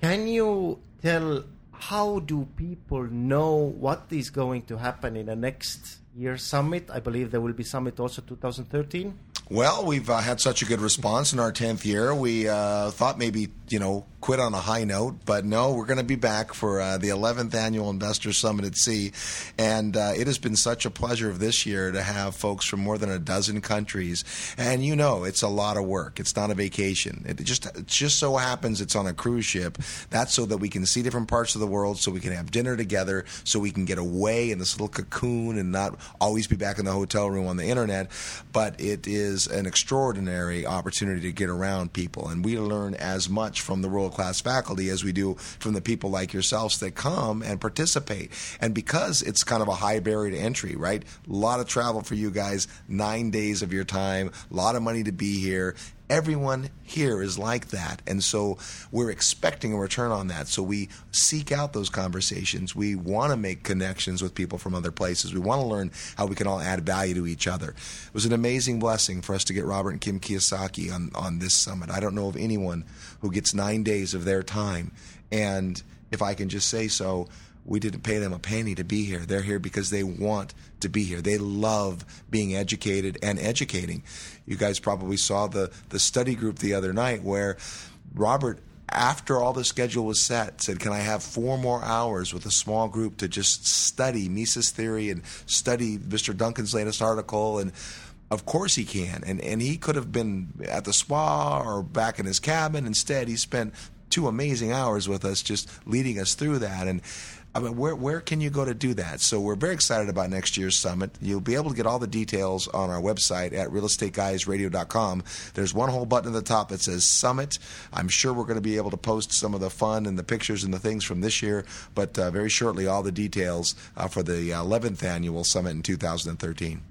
Can you tell how do people know what is going to happen in the next year summit? I believe there will be summit also 2013. Well, we've uh, had such a good response in our 10th year. We uh, thought maybe, you know, quit on a high note, but no, we're going to be back for uh, the 11th annual Investor Summit at Sea. And uh, it has been such a pleasure of this year to have folks from more than a dozen countries. And you know, it's a lot of work. It's not a vacation. It just, it just so happens it's on a cruise ship. That's so that we can see different parts of the world, so we can have dinner together, so we can get away in this little cocoon and not always be back in the hotel room on the internet. But it is an extraordinary opportunity to get around people. And we learn as much from the world class faculty as we do from the people like yourselves that come and participate. And because it's kind of a high barrier to entry, right? A lot of travel for you guys, nine days of your time, a lot of money to be here, Everyone here is like that. And so we're expecting a return on that. So we seek out those conversations. We want to make connections with people from other places. We want to learn how we can all add value to each other. It was an amazing blessing for us to get Robert and Kim Kiyosaki on, on this summit. I don't know of anyone who gets nine days of their time. And if I can just say so, we didn't pay them a penny to be here. They're here because they want to be here. They love being educated and educating. You guys probably saw the the study group the other night where Robert after all the schedule was set, said, Can I have four more hours with a small group to just study Mises theory and study Mr. Duncan's latest article? And of course he can. And, and he could have been at the spa or back in his cabin. Instead, he spent two amazing hours with us just leading us through that. And I mean, where where can you go to do that? So we're very excited about next year's summit. You'll be able to get all the details on our website at realestateguysradio.com. There's one whole button at the top that says Summit. I'm sure we're going to be able to post some of the fun and the pictures and the things from this year, but uh, very shortly, all the details uh, for the 11th annual summit in 2013.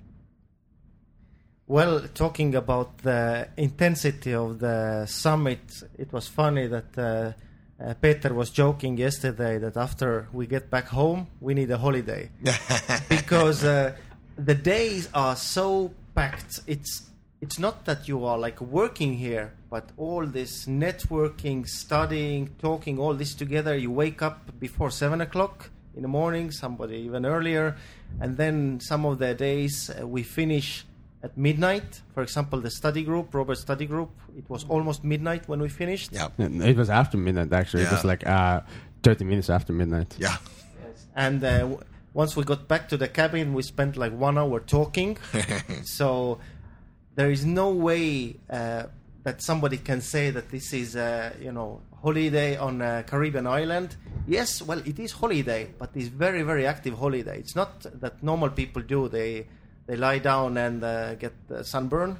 Well, talking about the intensity of the summit, it was funny that uh, uh, Peter was joking yesterday that after we get back home, we need a holiday because uh, the days are so packed. It's it's not that you are like working here, but all this networking, studying, talking, all this together. You wake up before seven o'clock in the morning, somebody even earlier, and then some of the days uh, we finish at midnight. For example, the study group, Robert study group, it was almost midnight when we finished. Yeah. It was after midnight, actually. It was like uh, 30 minutes after midnight. Yeah. And uh, w- once we got back to the cabin, we spent like one hour talking. so there is no way uh, that somebody can say that this is, uh, you know, holiday on a Caribbean island. Yes, well, it is holiday, but it's very, very active holiday. It's not that normal people do. They they lie down and uh, get sunburn.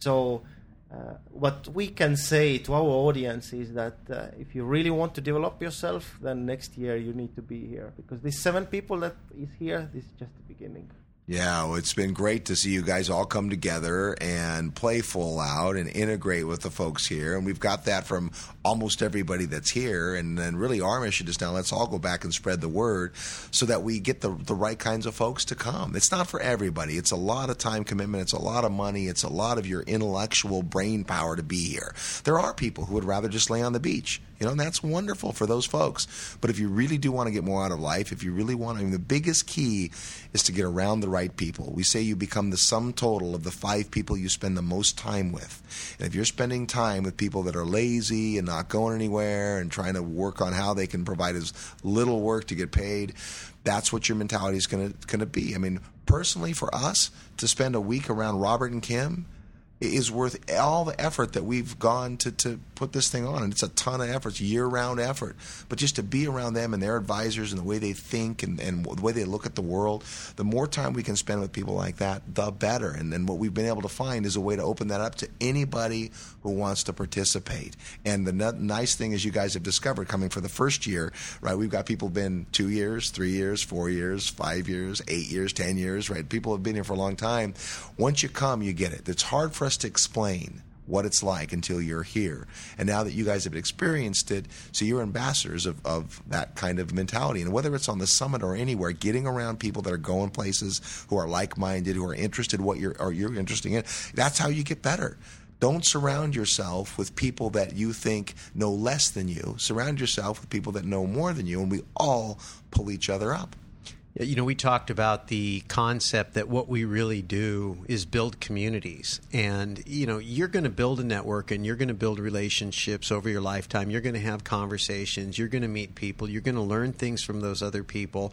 So, uh, what we can say to our audience is that uh, if you really want to develop yourself, then next year you need to be here because these seven people that is here, this is just the beginning. Yeah, well, it's been great to see you guys all come together and play full out and integrate with the folks here. And we've got that from almost everybody that's here. And then really our mission is now let's all go back and spread the word so that we get the, the right kinds of folks to come. It's not for everybody. It's a lot of time commitment. It's a lot of money. It's a lot of your intellectual brain power to be here. There are people who would rather just lay on the beach. You know, and that's wonderful for those folks. But if you really do want to get more out of life, if you really want, I mean, the biggest key is to get around the right people. We say you become the sum total of the five people you spend the most time with. And if you're spending time with people that are lazy and not going anywhere and trying to work on how they can provide as little work to get paid, that's what your mentality is going to going to be. I mean, personally, for us to spend a week around Robert and Kim is worth all the effort that we've gone to, to put this thing on. And it's a ton of effort, it's year round effort. But just to be around them and their advisors and the way they think and, and the way they look at the world, the more time we can spend with people like that, the better. And then what we've been able to find is a way to open that up to anybody who wants to participate. And the n- nice thing is, you guys have discovered coming for the first year, right? We've got people been two years, three years, four years, five years, eight years, ten years, right? People have been here for a long time. Once you come, you get it. It's hard for us to explain what it's like until you're here. And now that you guys have experienced it, so you're ambassadors of, of that kind of mentality. And whether it's on the summit or anywhere, getting around people that are going places who are like minded, who are interested in what you're or you're interested in, that's how you get better. Don't surround yourself with people that you think know less than you. Surround yourself with people that know more than you, and we all pull each other up. You know, we talked about the concept that what we really do is build communities. And, you know, you're going to build a network and you're going to build relationships over your lifetime. You're going to have conversations. You're going to meet people. You're going to learn things from those other people.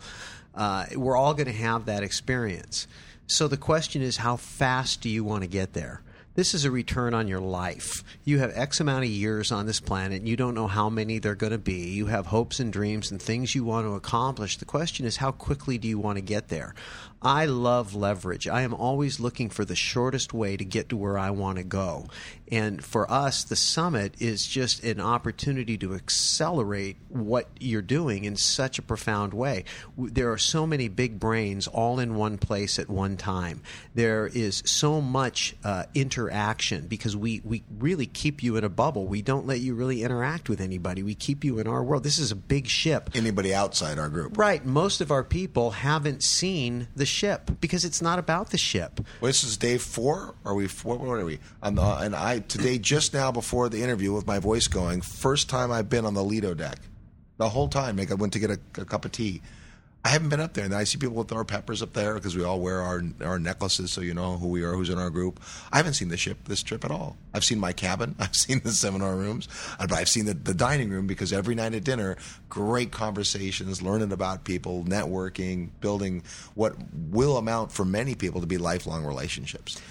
Uh, we're all going to have that experience. So the question is, how fast do you want to get there? This is a return on your life. You have X amount of years on this planet. And you don't know how many they're going to be. You have hopes and dreams and things you want to accomplish. The question is, how quickly do you want to get there? I love leverage. I am always looking for the shortest way to get to where I want to go. And for us, the summit is just an opportunity to accelerate what you're doing in such a profound way. There are so many big brains all in one place at one time. There is so much uh, interaction because we, we really keep you in a bubble. We don't let you really interact with anybody. We keep you in our world. This is a big ship. Anybody outside our group. Right. Most of our people haven't seen the ship because it's not about the ship. Well, this is day four. Are we? What, what are we? On the, and I today just now before the interview with my voice going. First time I've been on the Lido deck. The whole time, like I went to get a, a cup of tea. I haven't been up there, and I see people with our peppers up there because we all wear our our necklaces, so you know who we are, who's in our group. I haven't seen the ship this trip at all. I've seen my cabin, I've seen the seminar rooms, but I've seen the, the dining room because every night at dinner, great conversations, learning about people, networking, building what will amount for many people to be lifelong relationships.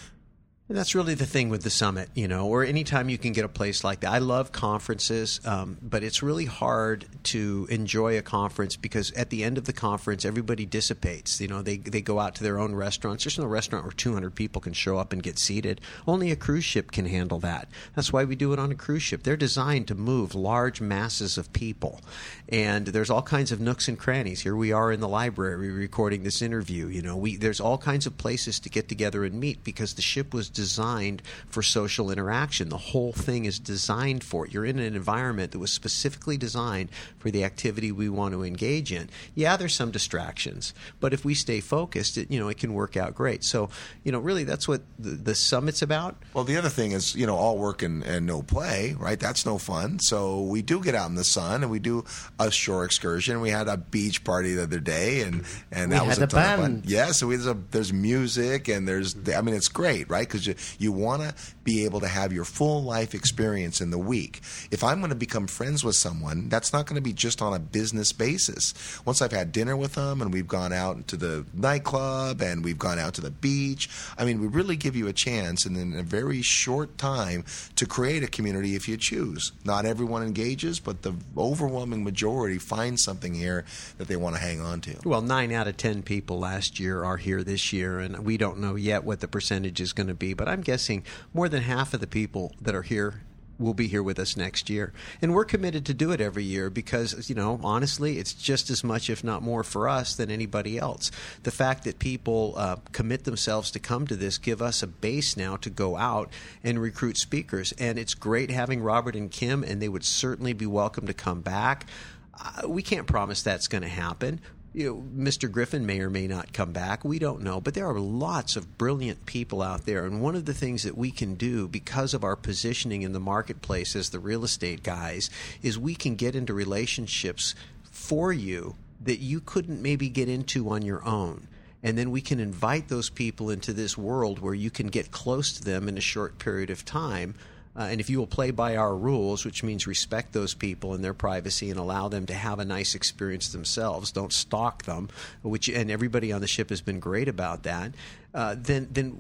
And that's really the thing with the summit, you know, or anytime you can get a place like that. I love conferences, um, but it's really hard to enjoy a conference because at the end of the conference, everybody dissipates. You know, they, they go out to their own restaurants. There's no restaurant where 200 people can show up and get seated. Only a cruise ship can handle that. That's why we do it on a cruise ship. They're designed to move large masses of people. And there's all kinds of nooks and crannies. Here we are in the library recording this interview. You know, we, there's all kinds of places to get together and meet because the ship was designed for social interaction. The whole thing is designed for it. You're in an environment that was specifically designed for the activity we want to engage in. Yeah, there's some distractions, but if we stay focused, it, you know, it can work out great. So, you know, really that's what the, the summit's about. Well, the other thing is, you know, all work and, and no play, right? That's no fun. So we do get out in the sun and we do a shore excursion. We had a beach party the other day, and and We that was had a a ton of fun. band. Yeah, so we, there's, a, there's music and there's, I mean, it's great, right? Because you, want to be able to have your full life experience in the week. If I'm going to become friends with someone, that's not going to be just on a business basis. Once I've had dinner with them and we've gone out to the nightclub and we've gone out to the beach, I mean, we really give you a chance and in a very short time to create a community if you choose. Not everyone engages, but the overwhelming majority find something here that they want to hang on to. Well, nine out of ten people last year are here this year, and we don't know yet what the percentage is going to be. But I'm guessing more than half of the people that are here will be here with us next year. And we're committed to do it every year because, you know, honestly, it's just as much, if not more, for us than anybody else. The fact that people uh, commit themselves to come to this give us a base now to go out and recruit speakers. And it's great having Robert and Kim, and they would certainly be welcome to come back. Uh, we can't promise that's going to happen. You know, Mr. Griffin may or may not come back. We don't know. But there are lots of brilliant people out there. And one of the things that we can do because of our positioning in the marketplace as the real estate guys is we can get into relationships for you that you couldn't maybe get into on your own. And then we can invite those people into this world where you can get close to them in a short period of time. Uh, and if you will play by our rules, which means respect those people and their privacy and allow them to have a nice experience themselves, don't stalk them, which and everybody on the ship has been great about that. Uh, then, then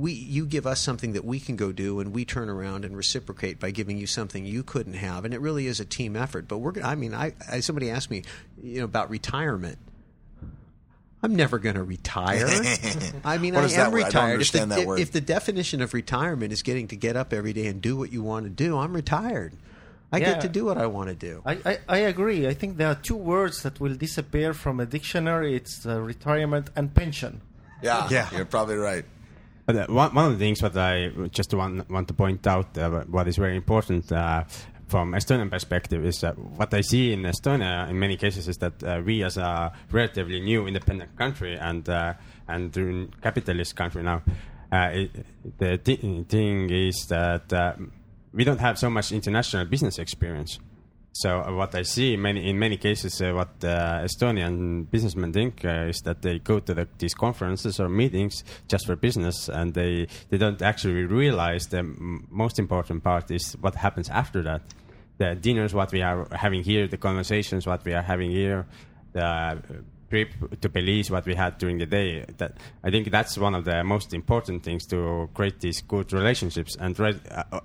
we you give us something that we can go do, and we turn around and reciprocate by giving you something you couldn't have, and it really is a team effort. But we're I mean, I, I somebody asked me, you know, about retirement. I'm never going to retire. I mean, What I am that word? I don't retired. if, the, that if- word. if the definition of retirement is getting to get up every day and do what you want to do, I'm retired. I Yeah. get to do what I want to do. I, I, I agree. I think there are two words that will disappear from a dictionary. It's uh, retirement and pension. Yeah, Yeah. you're probably right. But uh, one, one of the things that I just want, want to point out, uh, what is very important uh, from Estonian perspective, is that what I see in Estonia in many cases is that uh, we, as a relatively new independent country and uh, and capitalist country now, uh, it, the thi- thing is that uh, we don't have so much international business experience. So uh, what I see many in many cases, uh, what uh, Estonian businessmen think uh, is that they go to the, these conferences or meetings just for business, and they they don't actually realize the m- most important part is what happens after that. The dinners, what we are having here, the conversations, what we are having here, the trip to Belize, what we had during the day. That I think that's one of the most important things to create these good relationships. And right,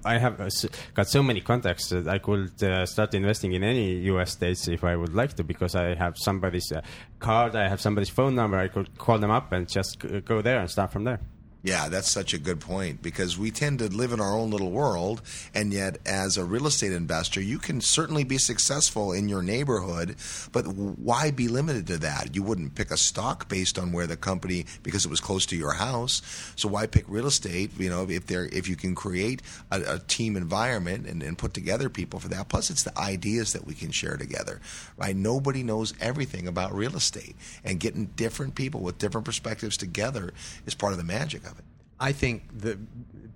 I- have uh, got so many contacts that I could uh, start investing in any U.S. states if I would like to, because I have somebody's uh, card, I have somebody's phone number, I could call them up and just go there and start from there. Yeah, that's such a good point because we tend to live in our own little world, and yet, as a real estate investor, you can certainly be successful in your neighborhood, but why be limited to that? You wouldn't pick a stock based on where the company because it was close to your house. So why pick real estate? You know, if there if you can create a, a team environment and, and put together people for that. Plus, it's the ideas that we can share together, right? Nobody knows everything about real estate, and getting different people with different perspectives together is part of the magic. I think the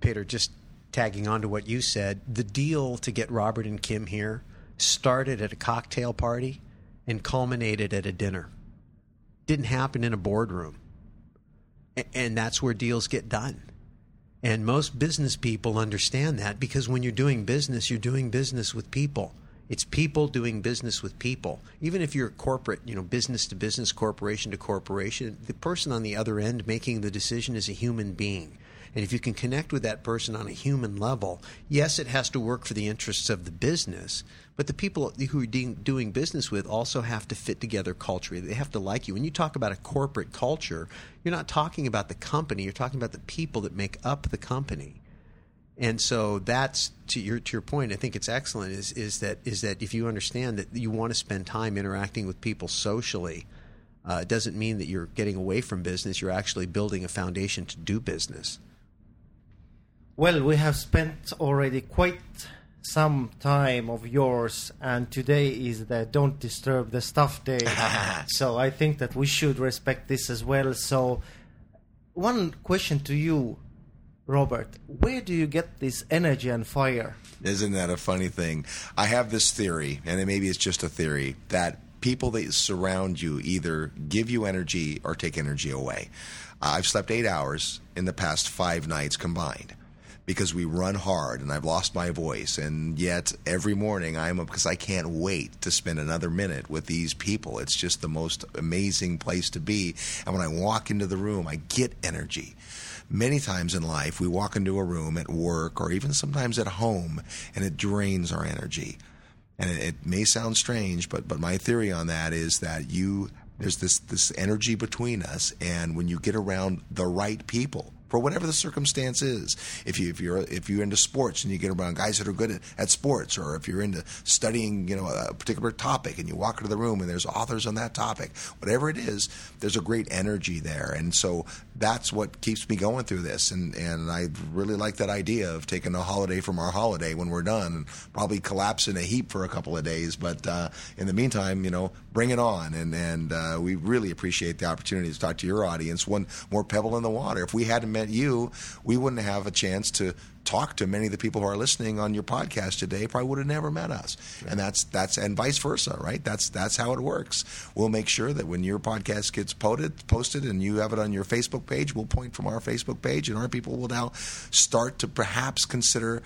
Peter just tagging on to what you said, the deal to get Robert and Kim here started at a cocktail party and culminated at a dinner. Didn't happen in a boardroom. And that's where deals get done. And most business people understand that because when you're doing business, you're doing business with people. It's people doing business with people. Even if you're a corporate, you know, business to business, corporation to corporation, the person on the other end making the decision is a human being. And if you can connect with that person on a human level, yes, it has to work for the interests of the business, but the people who are de- doing business with also have to fit together culturally. They have to like you. When you talk about a corporate culture, you're not talking about the company, you're talking about the people that make up the company. And so that's to your to your point. I think it's excellent. Is is that is that if you understand that you want to spend time interacting with people socially, uh, it doesn't mean that you're getting away from business. You're actually building a foundation to do business. Well, we have spent already quite some time of yours, and today is the Don't Disturb the Stuff Day. so I think that we should respect this as well. So, one question to you, Robert where do you get this energy and fire? Isn't that a funny thing? I have this theory, and maybe it's just a theory, that people that surround you either give you energy or take energy away. I've slept eight hours in the past five nights combined because we run hard and I've lost my voice. And yet every morning I'm up because I can't wait to spend another minute with these people. It's just the most amazing place to be. And when I walk into the room, I get energy. Many times in life, we walk into a room at work or even sometimes at home and it drains our energy. And it, it may sound strange, but, but my theory on that is that you there's this this energy between us and when you get around the right people for whatever the circumstance is. If you if you're if you're into sports and you get around guys that are good at, at sports, or if you're into studying you know a particular topic and you walk into the room and there's authors on that topic, whatever it is, there's a great energy there, and so that's what keeps me going through this. And and I really like that idea of taking a holiday from our holiday when we're done, and probably collapse in a heap for a couple of days. But uh, in the meantime, you know, bring it on, and and uh, we really appreciate the opportunity to talk to your audience. One more pebble in the water. If we hadn't met you, we wouldn't have a chance to talk to many of the people who are listening on your podcast today probably would have never met us. Right. and that's that's and vice versa right? That's that's how it works. We'll make sure that when your podcast gets posted posted and you have it on your facebook page we'll point from our facebook page and our people will now start to perhaps consider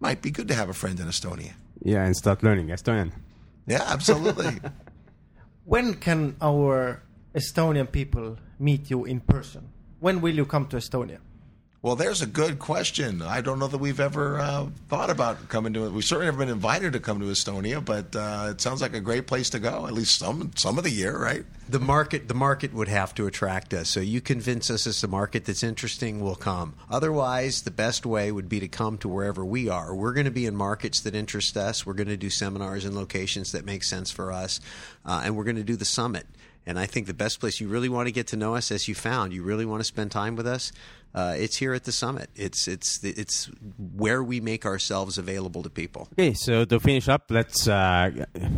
might be good to have a friend in estonia. Yeah and start learning estonian. Yeah absolutely. When can our estonian people meet you in person? When will you come to Estonia? Well, there's a good question. I don't know that we've ever uh, thought about coming to it. We've certainly never been invited to come to Estonia, but uh, it sounds like a great place to go. At least some some of the year, right? The market the market would have to attract us. So you convince us it's a market that's interesting, we'll come. Otherwise, the best way would be to come to wherever we are. We're going to be in markets that interest us. We're going to do seminars in locations that make sense for us, uh, and we're going to do the summit. And I think the best place you really want to get to know us, as you found, you really want to spend time with us. Uh, it's here at the summit. It's it's it's where we make ourselves available to people. Okay, so to finish up, let's uh,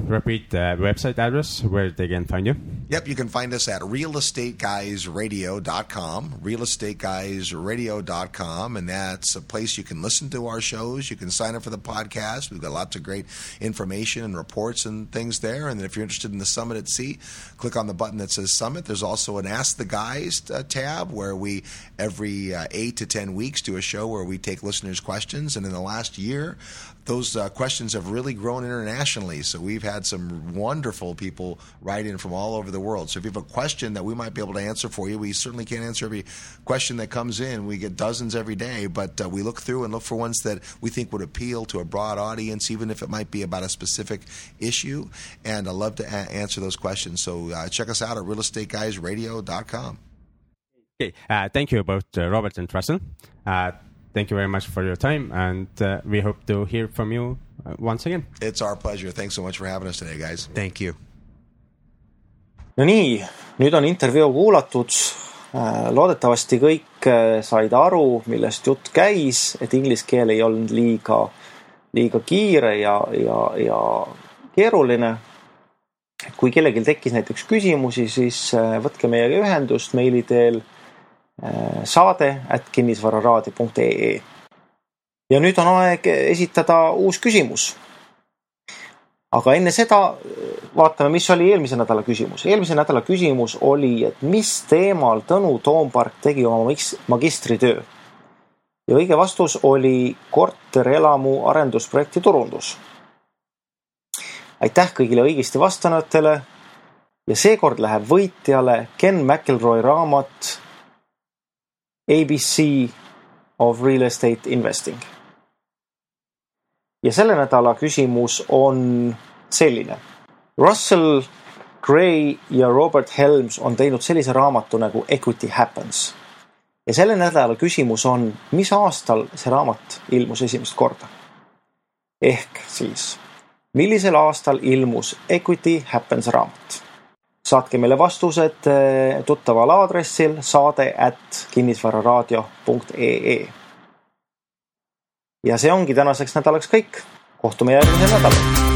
repeat the website address where they can find you. Yep, you can find us at realestateguysradio.com, realestateguysradio.com, and that's a place you can listen to our shows. You can sign up for the podcast. We've got lots of great information and reports and things there. And then if you're interested in the summit at sea, click on the button that says Summit. There's also an Ask the Guys uh, tab where we every uh, eight to ten weeks do a show where we take listeners' questions. And in the last year, those uh, questions have really grown internationally. So we've had some wonderful people write in from all over the world. So if you have a question that we might be able to answer for you, we certainly can't answer every question that comes in. We get dozens every day, but uh, we look through and look for ones that we think would appeal to a broad audience, even if it might be about a specific issue. And I love to a- answer those questions. So uh, check us out at realestateguysradio.com. Okay, uh, thank you both uh, Robert and Russell. Uh, thank you very much for your time, and uh, we hope to hear from you uh, once again. It's our pleasure. Thanks so much for having us today, guys. Thank you. no nii, nüüd on intervjuu kuulatud. Äh, loodetavasti kõik said aru, millest jutt käis, et inglise keel ei olnud liiga, liiga kiire ja, ja, ja keeruline. kui kellelgi tekkis näiteks küsimusi, siis võtke meiega ühendust meili teel saade at kinnisvararaadio.ee. ja nüüd on aeg esitada uus küsimus. aga enne seda äh, vaatame, mis oli eelmise nädala küsimus. eelmise nädala küsimus oli, et mis teemal Tõnu Toompark tegi oma magistritöö. ja õige vastus oli korterelamu arendusprojekti turundus. aitäh kõigile õigesti vastanutele ja seekord läheb võitjale Ken McElroy raamat ABC of real estate investing. ja selle nädala küsimus on selline. Russell Gray ja Robert Helms on teinud sellise raamatu nagu Equity Happens. ja selle nädala küsimus on, mis aastal see raamat ilmus esimest korda? ehk siis, millisel aastal ilmus Equity Happens raamat? Saatke meile vastused eh, tuttaval aadressil saade at kinnisvararaadio.ee. ja see ongi tänaseks nädalaks kõik. kohtume järgmisel nädalal